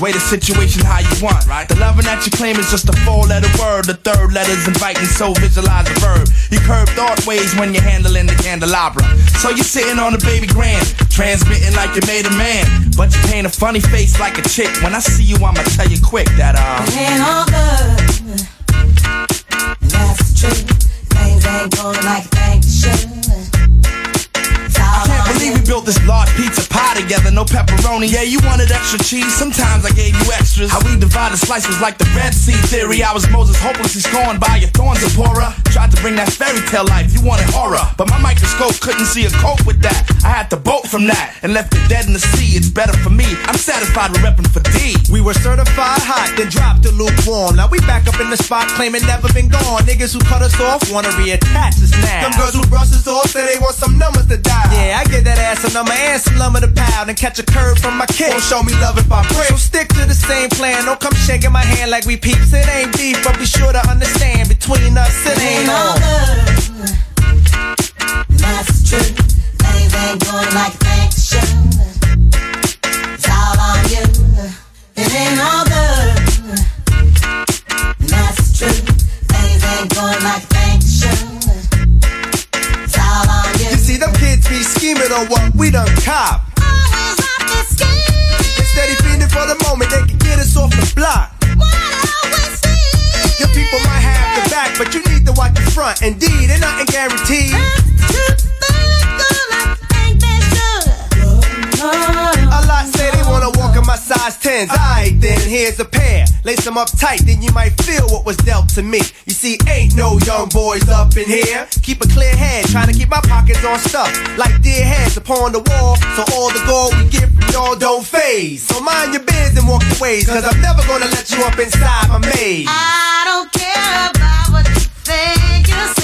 Way the situation how you want, right? The loving that you claim is just a four-letter word. The third letter's inviting, so visualize the verb. You curve thought ways when you're handling the candelabra. So you're sitting on a baby grand, transmitting like you made a man, but you paint a funny face like a chick. When I see you, I'ma tell you quick that uh. It ain't all good. That's the truth. Things ain't going like they all I can't believe we built this large pizza pie together, no pepperoni. Yeah, you wanted extra cheese, sometimes I gave you extras. How we divided slices was like the Red Sea theory. I was Moses hopelessly scorned by your thorns, and Zipporah. Tried to bring that fairy tale life, you wanted horror. But my microscope couldn't see a cope with that. I had to bolt from that and left it dead in the sea. It's better for me. I'm satisfied with repping for D. We were certified hot, then dropped the lukewarm. Now we back up in the spot, claiming never been gone. Niggas who cut us off wanna reattach us now. Them girls who brush us off say they want some numbers to die. Yeah, I get that ass a number and some lumber to pound and catch a curve from my kick. Don't show me love if I break. So stick to the same plan. Don't come shaking my hand like we peeps. It ain't beef, but be sure to understand between us it ain't all on. good. That's the truth. Things ain't going like they should. It's all on you. It ain't all good. That's the truth. Things ain't going like they should. Scheming on what we done cop. Instead of fiending for the moment, they can get us off the block. Your people might have the back, but you need to watch the front. Indeed, ain't nothing guaranteed. A lot say they wanna walk in my size 10s. Alright, then here's a pair. Lace them up tight, then you might feel what was dealt to me. You see, ain't no young boys up in here. Keep a clear head, trying to keep my pockets on stuff. Like dear heads upon the wall, so all the gold we get from y'all don't phase. So mind your biz and walk your ways, cause I'm never gonna let you up inside my maze. I don't care about what you think you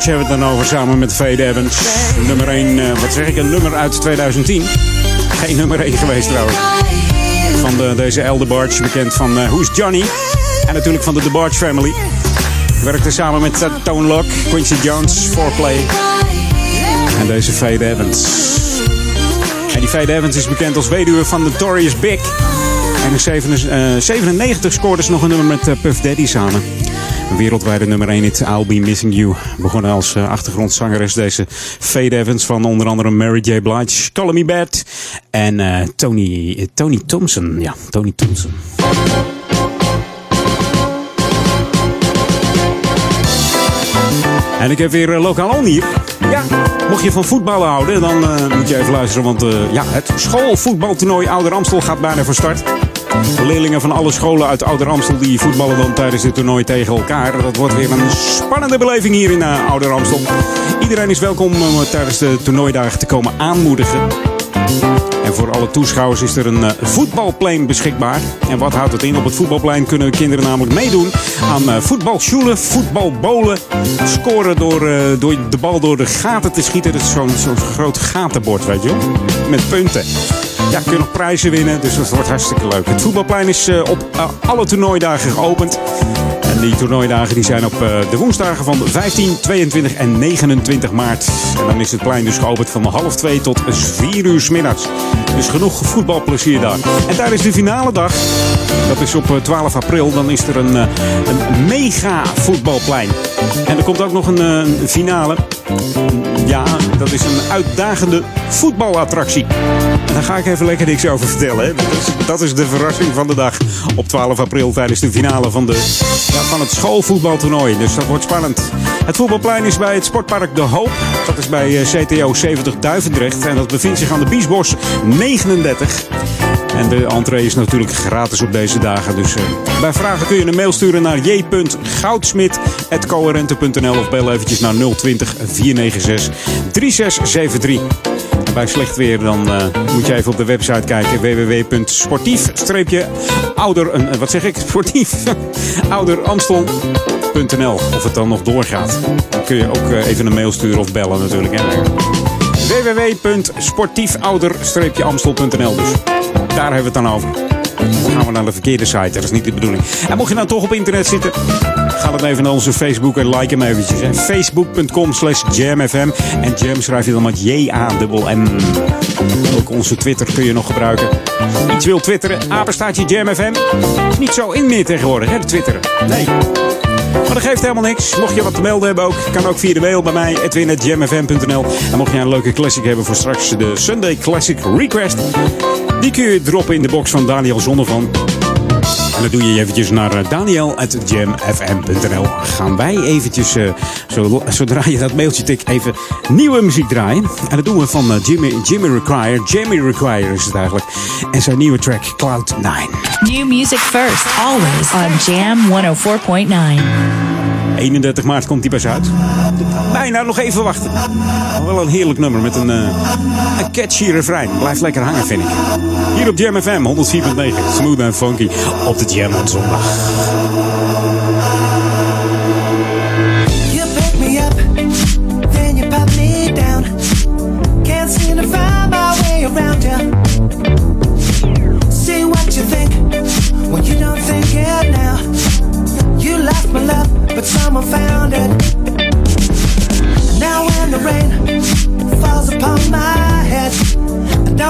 Barge hebben we het dan over samen met Fade Evans. Nummer 1, wat zeg ik, een nummer uit 2010. Geen nummer 1 geweest trouwens. Van de, deze Elder Barge, bekend van eh, Who's Johnny. En natuurlijk van de The Barge Family. Werkte samen met uh, Tone Lock, Quincy Jones, Foreplay. En deze Fade Evans. En die Fade Evans is bekend als weduwe van Notorious Big. En in 97 scoorde ze nog een nummer met eh, Puff Daddy samen. Wereldwijde nummer 1 hit, I'll Be Missing You. Begonnen als eh, achtergrondzangeres deze Fade Evans van onder andere Mary J. Blige, Call Me Bad en eh, Tony, eh, Tony Thompson. Ja, Tony Thompson. En ik heb weer lokaal on hier. Ja, mocht je van voetballen houden, dan moet je even luisteren. Want ja, het schoolvoetbaltoernooi Ouder Amstel gaat bijna van start. Leerlingen van alle scholen uit Ouder Amstel die voetballen dan tijdens dit toernooi tegen elkaar. Dat wordt weer een spannende beleving hier in uh, Ouder Amstel. Iedereen is welkom om tijdens de toernooidagen te komen aanmoedigen. En voor alle toeschouwers is er een uh, voetbalplein beschikbaar. En wat houdt het in? Op het voetbalplein kunnen kinderen namelijk meedoen aan voetbalschoelen, voetbalbolen. Scoren door, door de bal door de gaten te schieten. Dat is zo'n groot gatenbord, weet je. Met punten. Ja, kun je nog prijzen winnen, dus dat wordt hartstikke leuk. Het voetbalplein is op alle toernooidagen geopend. En die toernooidagen die zijn op de woensdagen van 15, 22 en 29 maart. En dan is het plein dus geopend van half 2 tot 4 uur middags. Dus genoeg voetbalplezier daar. En tijdens de finale dag, dat is op 12 april, dan is er een, een mega voetbalplein. En er komt ook nog een finale. Ja, dat is een uitdagende voetbalattractie. En daar ga ik even lekker niks over vertellen. Hè. Dat, is, dat is de verrassing van de dag op 12 april tijdens de finale van, de, ja, van het schoolvoetbaltoernooi. Dus dat wordt spannend. Het voetbalplein is bij het sportpark De Hoop. Dat is bij CTO 70 Duivendrecht. En dat bevindt zich aan de Biesbos 39. En de entree is natuurlijk gratis op deze dagen. Dus eh, bij vragen kun je een mail sturen naar j.goudsmit.coherente.nl of bel eventjes naar 020 496 3673. En bij slecht weer dan eh, moet je even op de website kijken www.sportief-ouder... eh, wat zeg ik? Sportief ouderamstel.nl of het dan nog doorgaat. Dan kun je ook even een mail sturen of bellen natuurlijk. Www.sportiefouder-amstel.nl Dus daar hebben we het dan over. Dan gaan we naar de verkeerde site, dat is niet de bedoeling. En mocht je nou toch op internet zitten, ga dan even naar onze Facebook en like hem eventjes. Facebook.com slash jamfm. En jam schrijf je dan met J-A-M-M. Ook onze Twitter kun je nog gebruiken. Iets wil twitteren, apenstaartje jamfm. Niet zo in meer tegenwoordig, hè, twitteren. Nee. Maar dat geeft helemaal niks. Mocht je wat te melden hebben ook, kan ook via de mail bij mij, edwin.jamfm.nl. En mocht je een leuke classic hebben voor straks de Sunday Classic Request, die kun je droppen in de box van Daniel Zonnevan. En dan doe je eventjes naar eh, daniel.jamfm.nl. Gaan wij eventjes, eh, zo- zodra je dat mailtje tikt, even nieuwe muziek draaien. En dat doen we van eh, Jimmy, Jimmy Require. Jamie Require is het eigenlijk. En zijn nieuwe track Cloud 9. New music first, always on Jam 104.9. 31 maart komt die pas uit. Bijna nog even wachten. Wel een heerlijk nummer met een, eh, een catchy refrein. Blijft lekker hangen, vind ik. Hier op Jam FM 104.9. Smooth en funky op de Jam op zondag.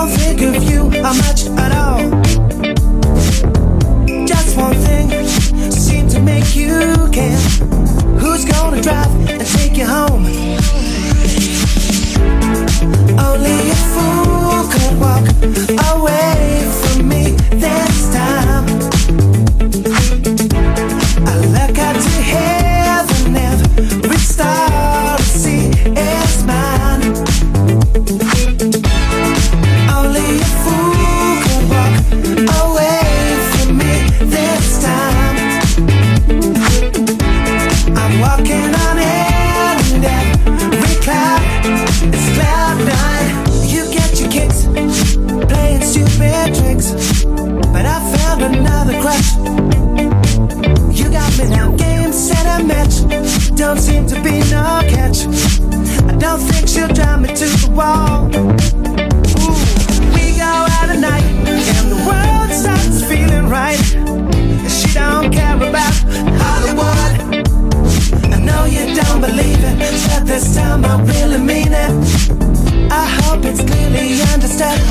Don't think of you how much at all. Just one thing seemed to make you care. Who's gonna drive and take you home? Only a fool could walk away time I really mean it. I hope it's clearly understood.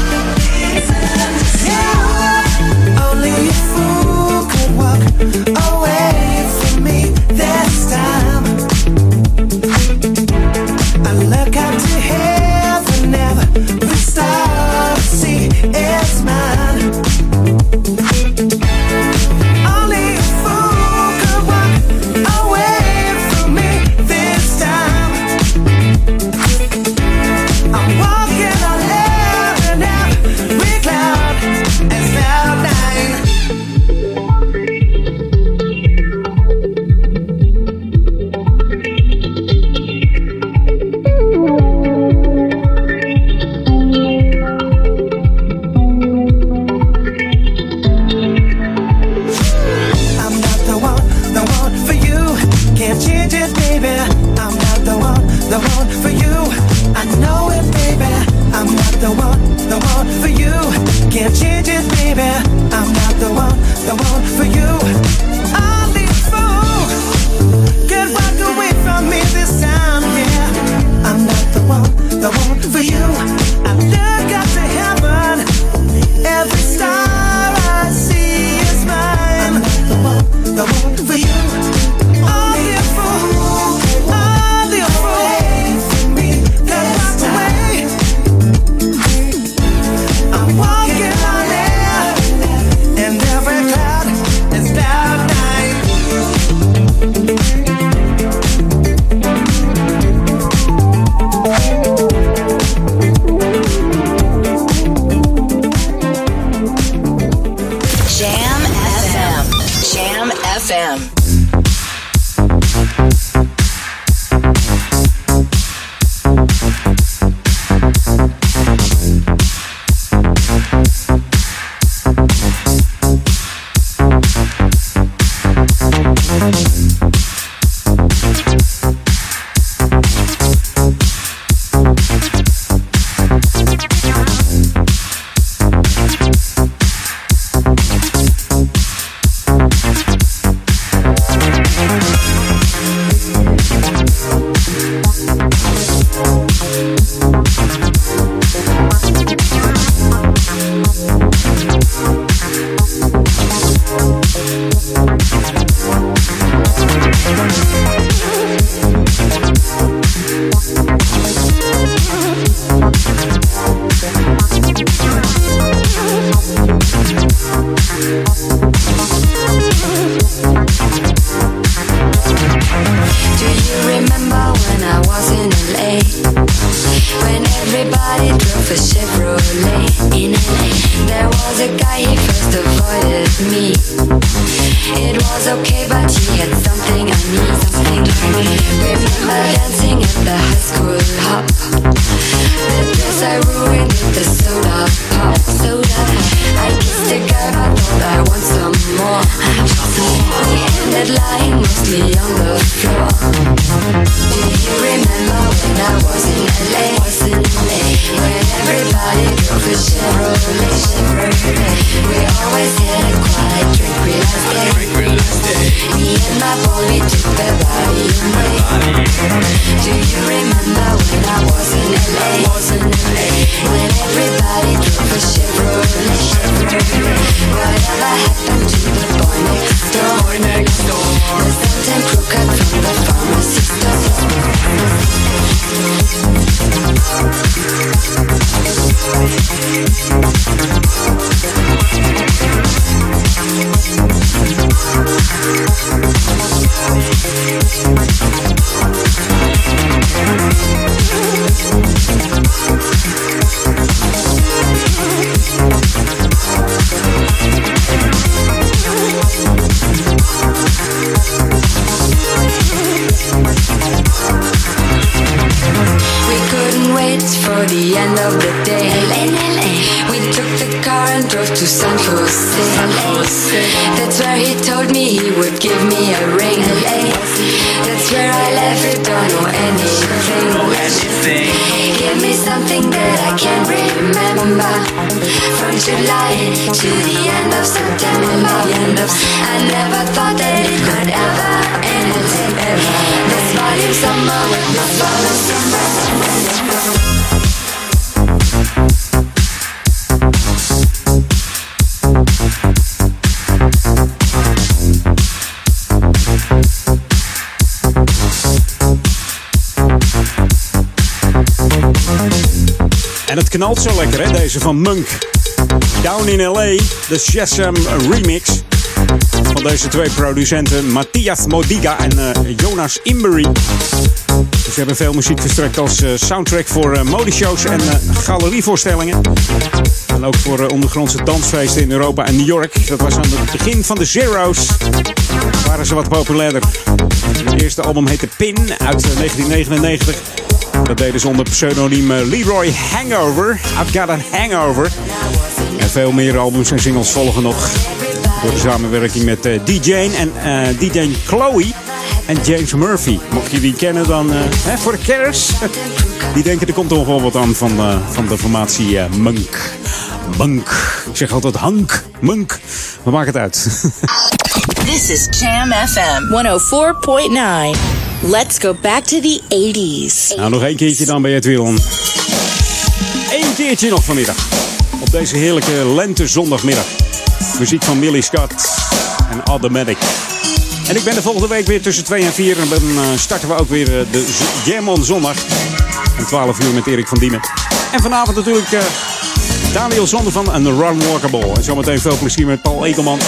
Het knalt zo lekker, hè? Deze van Munk. Down in LA, de Shazam remix. Van deze twee producenten, Matthias Modiga en eh, Jonas Imbery. Ze hebben veel muziek verstrekt als eh, soundtrack voor eh, modeshows en galerievoorstellingen. En ook voor ondergrondse dansfeesten in Europa en New York. Dat was aan het begin van de Zero's. Waren ze wat populairder. Het eerste album heette Pin uit eh, 1999. Dat deden ze onder pseudoniem eh, Leroy Hangover. I've got a hangover. En veel meer albums en singles volgen nog. Door de samenwerking met eh, DJ en eh, DJ Chloe en James Murphy. Mocht je die kennen dan hè, voor de kerst. Die denken er komt toch wel wat aan van, van de formatie eh, Munk. Munk. Ik zeg altijd Hank. Munk. Maar maakt het uit. This is Jam FM 104.9. Let's go back to the 80s. Nou, nog één keertje dan bij het wiel. Eén keertje nog vanmiddag. Op deze heerlijke lente-zondagmiddag. Muziek van Millie Scott en Automatic. En ik ben de volgende week weer tussen 2 en 4. En dan eh, starten we ook weer eh, de Jam on zondag. Om 12 uur met Erik van Diemen. En vanavond natuurlijk eh, Daniel Zonder van een Run Walkable. En zometeen veel plezier met Paul Ekelman.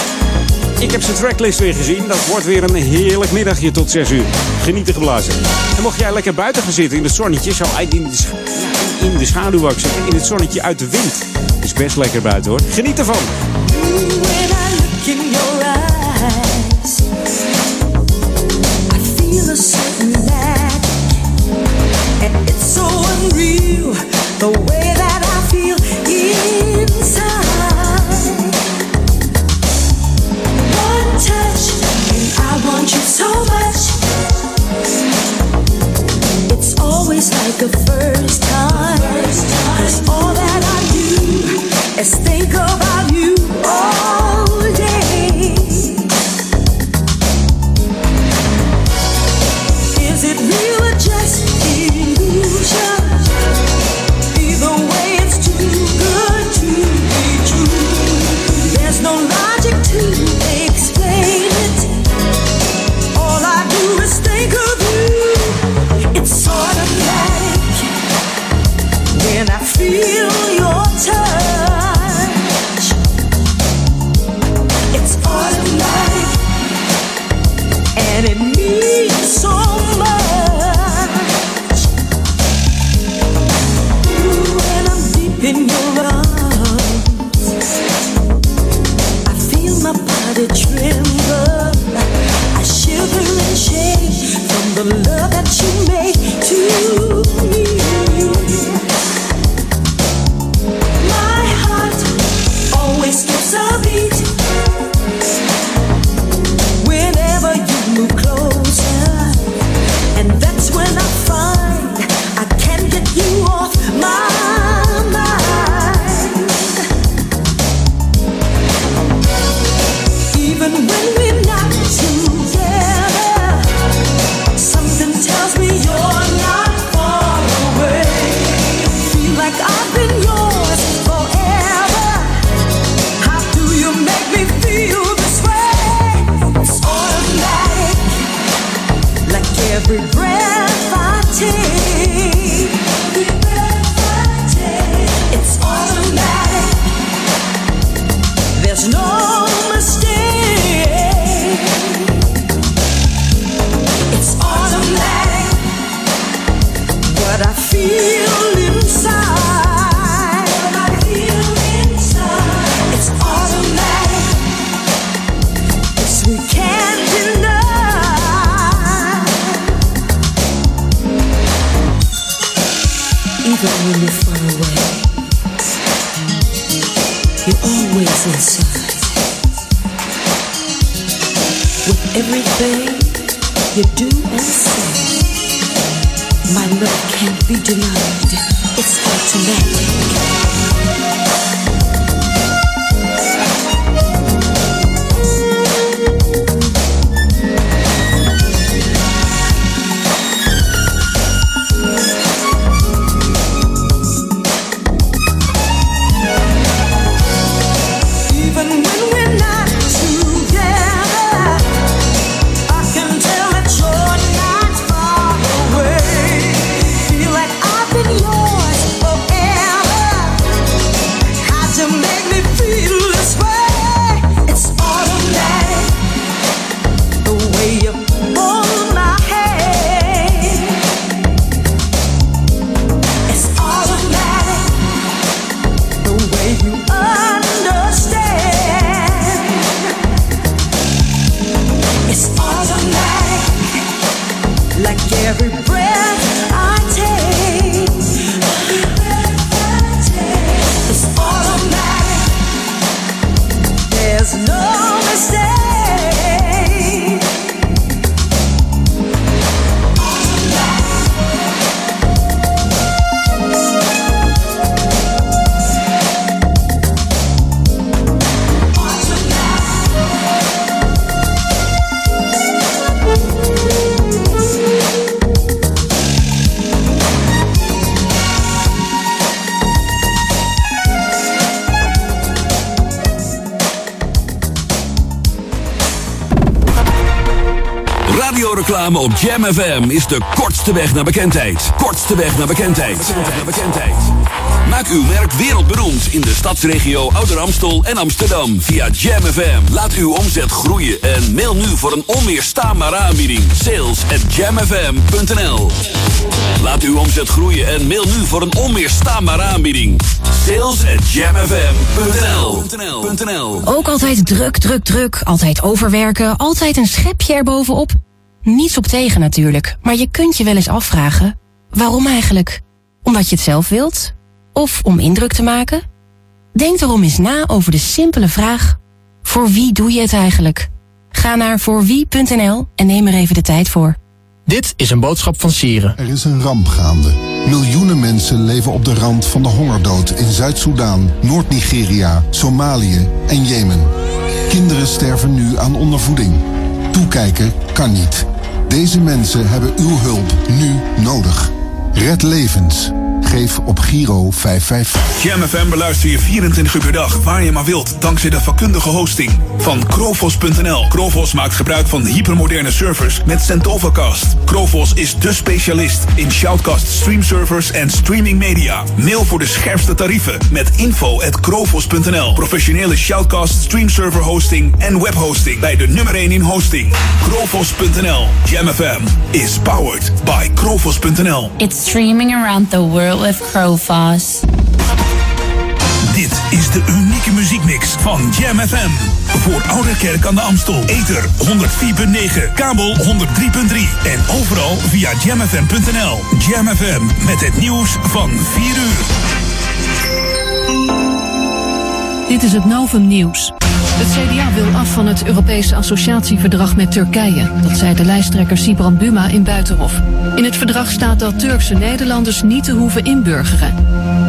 Ik heb zijn tracklist weer gezien. Dat wordt weer een heerlijk middagje tot 6 uur. Genieten geblazen. En mocht jij lekker buiten gaan zitten in het zonnetje, zo uit in de, in de schaduw zeggen, in het zonnetje uit de wind. Is best lekker buiten hoor. Geniet ervan. When I the first time. 'Cause all that I do is think about Radioreclame op Jam FM is de kortste weg naar bekendheid. Kortste weg naar bekendheid. Naar bekendheid. Maak uw merk wereldberoemd in de stadsregio Ouder Amstel en Amsterdam via Jam FM. Laat uw omzet groeien en mail nu voor een onweerstaanbare aanbieding. Sales at jamfm.nl Laat uw omzet groeien en mail nu voor een onweerstaanbare aanbieding. Sales at jamfm.nl Ook altijd druk, druk, druk. Altijd overwerken. Altijd een schepje erbovenop. Niets op tegen natuurlijk. Maar je kunt je wel eens afvragen. Waarom eigenlijk? Omdat je het zelf wilt? Of om indruk te maken? Denk erom eens na over de simpele vraag. Voor wie doe je het eigenlijk? Ga naar voorwie.nl en neem er even de tijd voor. Dit is een boodschap van Sieren. Er is een ramp gaande. Miljoenen mensen leven op de rand van de hongerdood in Zuid-Soedan, Noord-Nigeria, Somalië en Jemen. Kinderen sterven nu aan ondervoeding. Toekijken kan niet. Deze mensen hebben uw hulp nu nodig. Red levens. Geef op Giro 555. Jam FM beluister je 24 uur per dag, waar je maar wilt, dankzij de vakkundige hosting van Krovos.nl. Krovos maakt gebruik van hypermoderne servers met Centovacast. Krovos is de specialist in shoutcast streamservers en streaming media. Mail voor de scherpste tarieven met info at Krovos.nl. Professionele shoutcast streamserver hosting en webhosting bij de nummer 1 in hosting. Krovos.nl. Jam FM is powered by Krovos.nl. It's streaming around the world with Crowfoss. Dit is de unieke muziekmix van Jam FM. Voor Oude Kerk aan de Amstel. Ether 104.9, kabel 103.3 en overal via jamfm.nl. Jam FM met het nieuws van 4 uur. Dit is het Novum Nieuws. Het CDA wil af van het Europese associatieverdrag met Turkije. Dat zei de lijsttrekker Sibran Buma in Buitenhof. In het verdrag staat dat Turkse Nederlanders niet te hoeven inburgeren.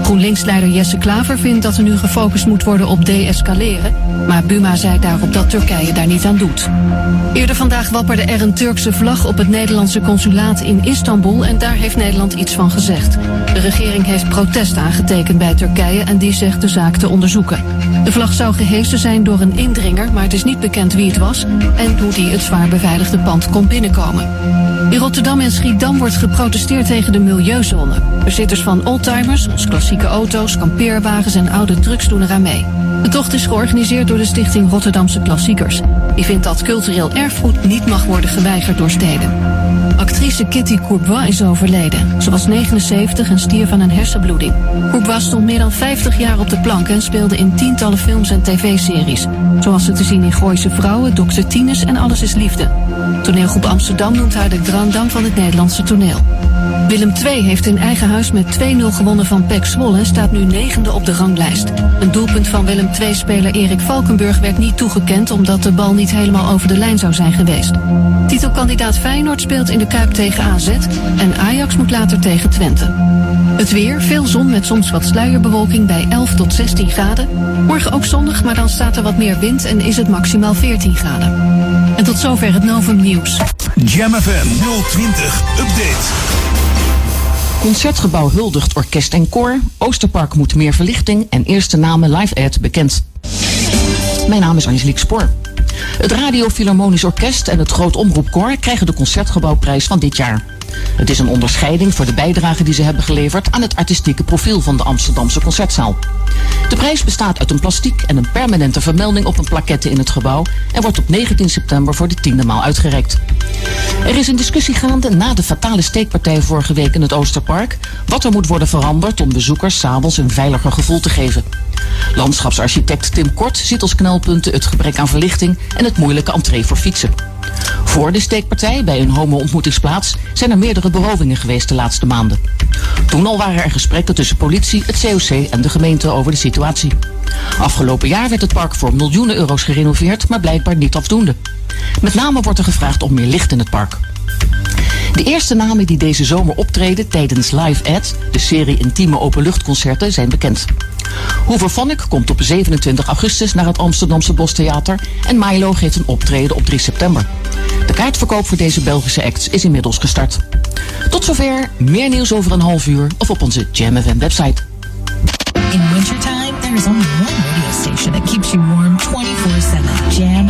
GroenLinks-leider Jesse Klaver vindt dat er nu gefocust moet worden op deescaleren. Maar Buma zei daarop dat Turkije daar niet aan doet. Eerder vandaag wapperde er een Turkse vlag op het Nederlandse consulaat in Istanbul en daar heeft Nederland iets van gezegd. De regering heeft protest aangetekend bij Turkije en die zegt de zaak te onderzoeken. De vlag zou gehesen zijn door een indringer, maar het is niet bekend wie het was en hoe die het zwaar beveiligde pand kon binnenkomen. In Rotterdam en Schiedam wordt geprotesteerd tegen de milieuzone. Bezitters van oldtimers, zoals klassieke auto's, kampeerwagens en oude trucks doen eraan mee. De tocht is georganiseerd door de stichting Rotterdamse Klassiekers. Die vindt dat cultureel erfgoed niet mag worden geweigerd door steden. Actrice Kitty Courbois is overleden. Ze was 79 en stierf aan een hersenbloeding. Courbois stond meer dan 50 jaar op de plank en speelde in tientallen films en tv-series. Zoals ze te zien in Gooise Vrouwen, Dr. Tines en Alles is Liefde. Toneelgroep Amsterdam noemt haar de Grand Dame van het Nederlandse toneel. Willem II heeft in eigen huis met 2-0 gewonnen van PEC Zwolle en staat nu negende op de ranglijst. Een doelpunt van Willem II-speler Erik Valkenburg werd niet toegekend omdat de bal niet helemaal over de lijn zou zijn geweest. Titelkandidaat Feyenoord speelt in de Kuip tegen AZ en Ajax moet later tegen Twente. Het weer, veel zon met soms wat sluierbewolking bij 11 tot 16 graden. Morgen ook zonnig, maar dan staat er wat meer wind en is het maximaal 14 graden. En tot zover het Novum Nieuws. Jam FM 020 Update. Concertgebouw huldigt orkest en koor. Oosterpark moet meer verlichting en eerste namen live ad bekend. Mijn naam is Angelique Spoor. Het Radio Philharmonisch Orkest en het Groot Omroepkoor krijgen de Concertgebouwprijs van dit jaar. Het is een onderscheiding voor de bijdrage die ze hebben geleverd aan het artistieke profiel van de Amsterdamse Concertzaal. De prijs bestaat uit een plastiek en een permanente vermelding op een plaquette in het gebouw en wordt op 19 september voor de tiende maal uitgereikt. Er is een discussie gaande na de fatale steekpartij vorige week in het Oosterpark wat er moet worden veranderd om bezoekers s'avonds een veiliger gevoel te geven. Landschapsarchitect Tim Kort ziet als knelpunten het gebrek aan verlichting en het moeilijke entree voor fietsen. Voor de steekpartij bij een homo-ontmoetingsplaats zijn er meerdere berovingen geweest de laatste maanden. Toen al waren er gesprekken tussen politie, het COC en de gemeente over de situatie. Afgelopen jaar werd het park voor miljoenen euro's gerenoveerd, maar blijkbaar niet afdoende. Met name wordt er gevraagd om meer licht in het park. De eerste namen die deze zomer optreden tijdens Live Ad, de serie intieme openluchtconcerten, zijn bekend. Hoover Phonic komt op 27 augustus naar het Amsterdamse Bostheater en Milo geeft een optreden op 3 september. De kaartverkoop voor deze Belgische acts is inmiddels gestart. Tot zover, meer nieuws over een half uur of op onze Jam FM website. In wintertime, is only one radio station that keeps you warm 24-7. Jam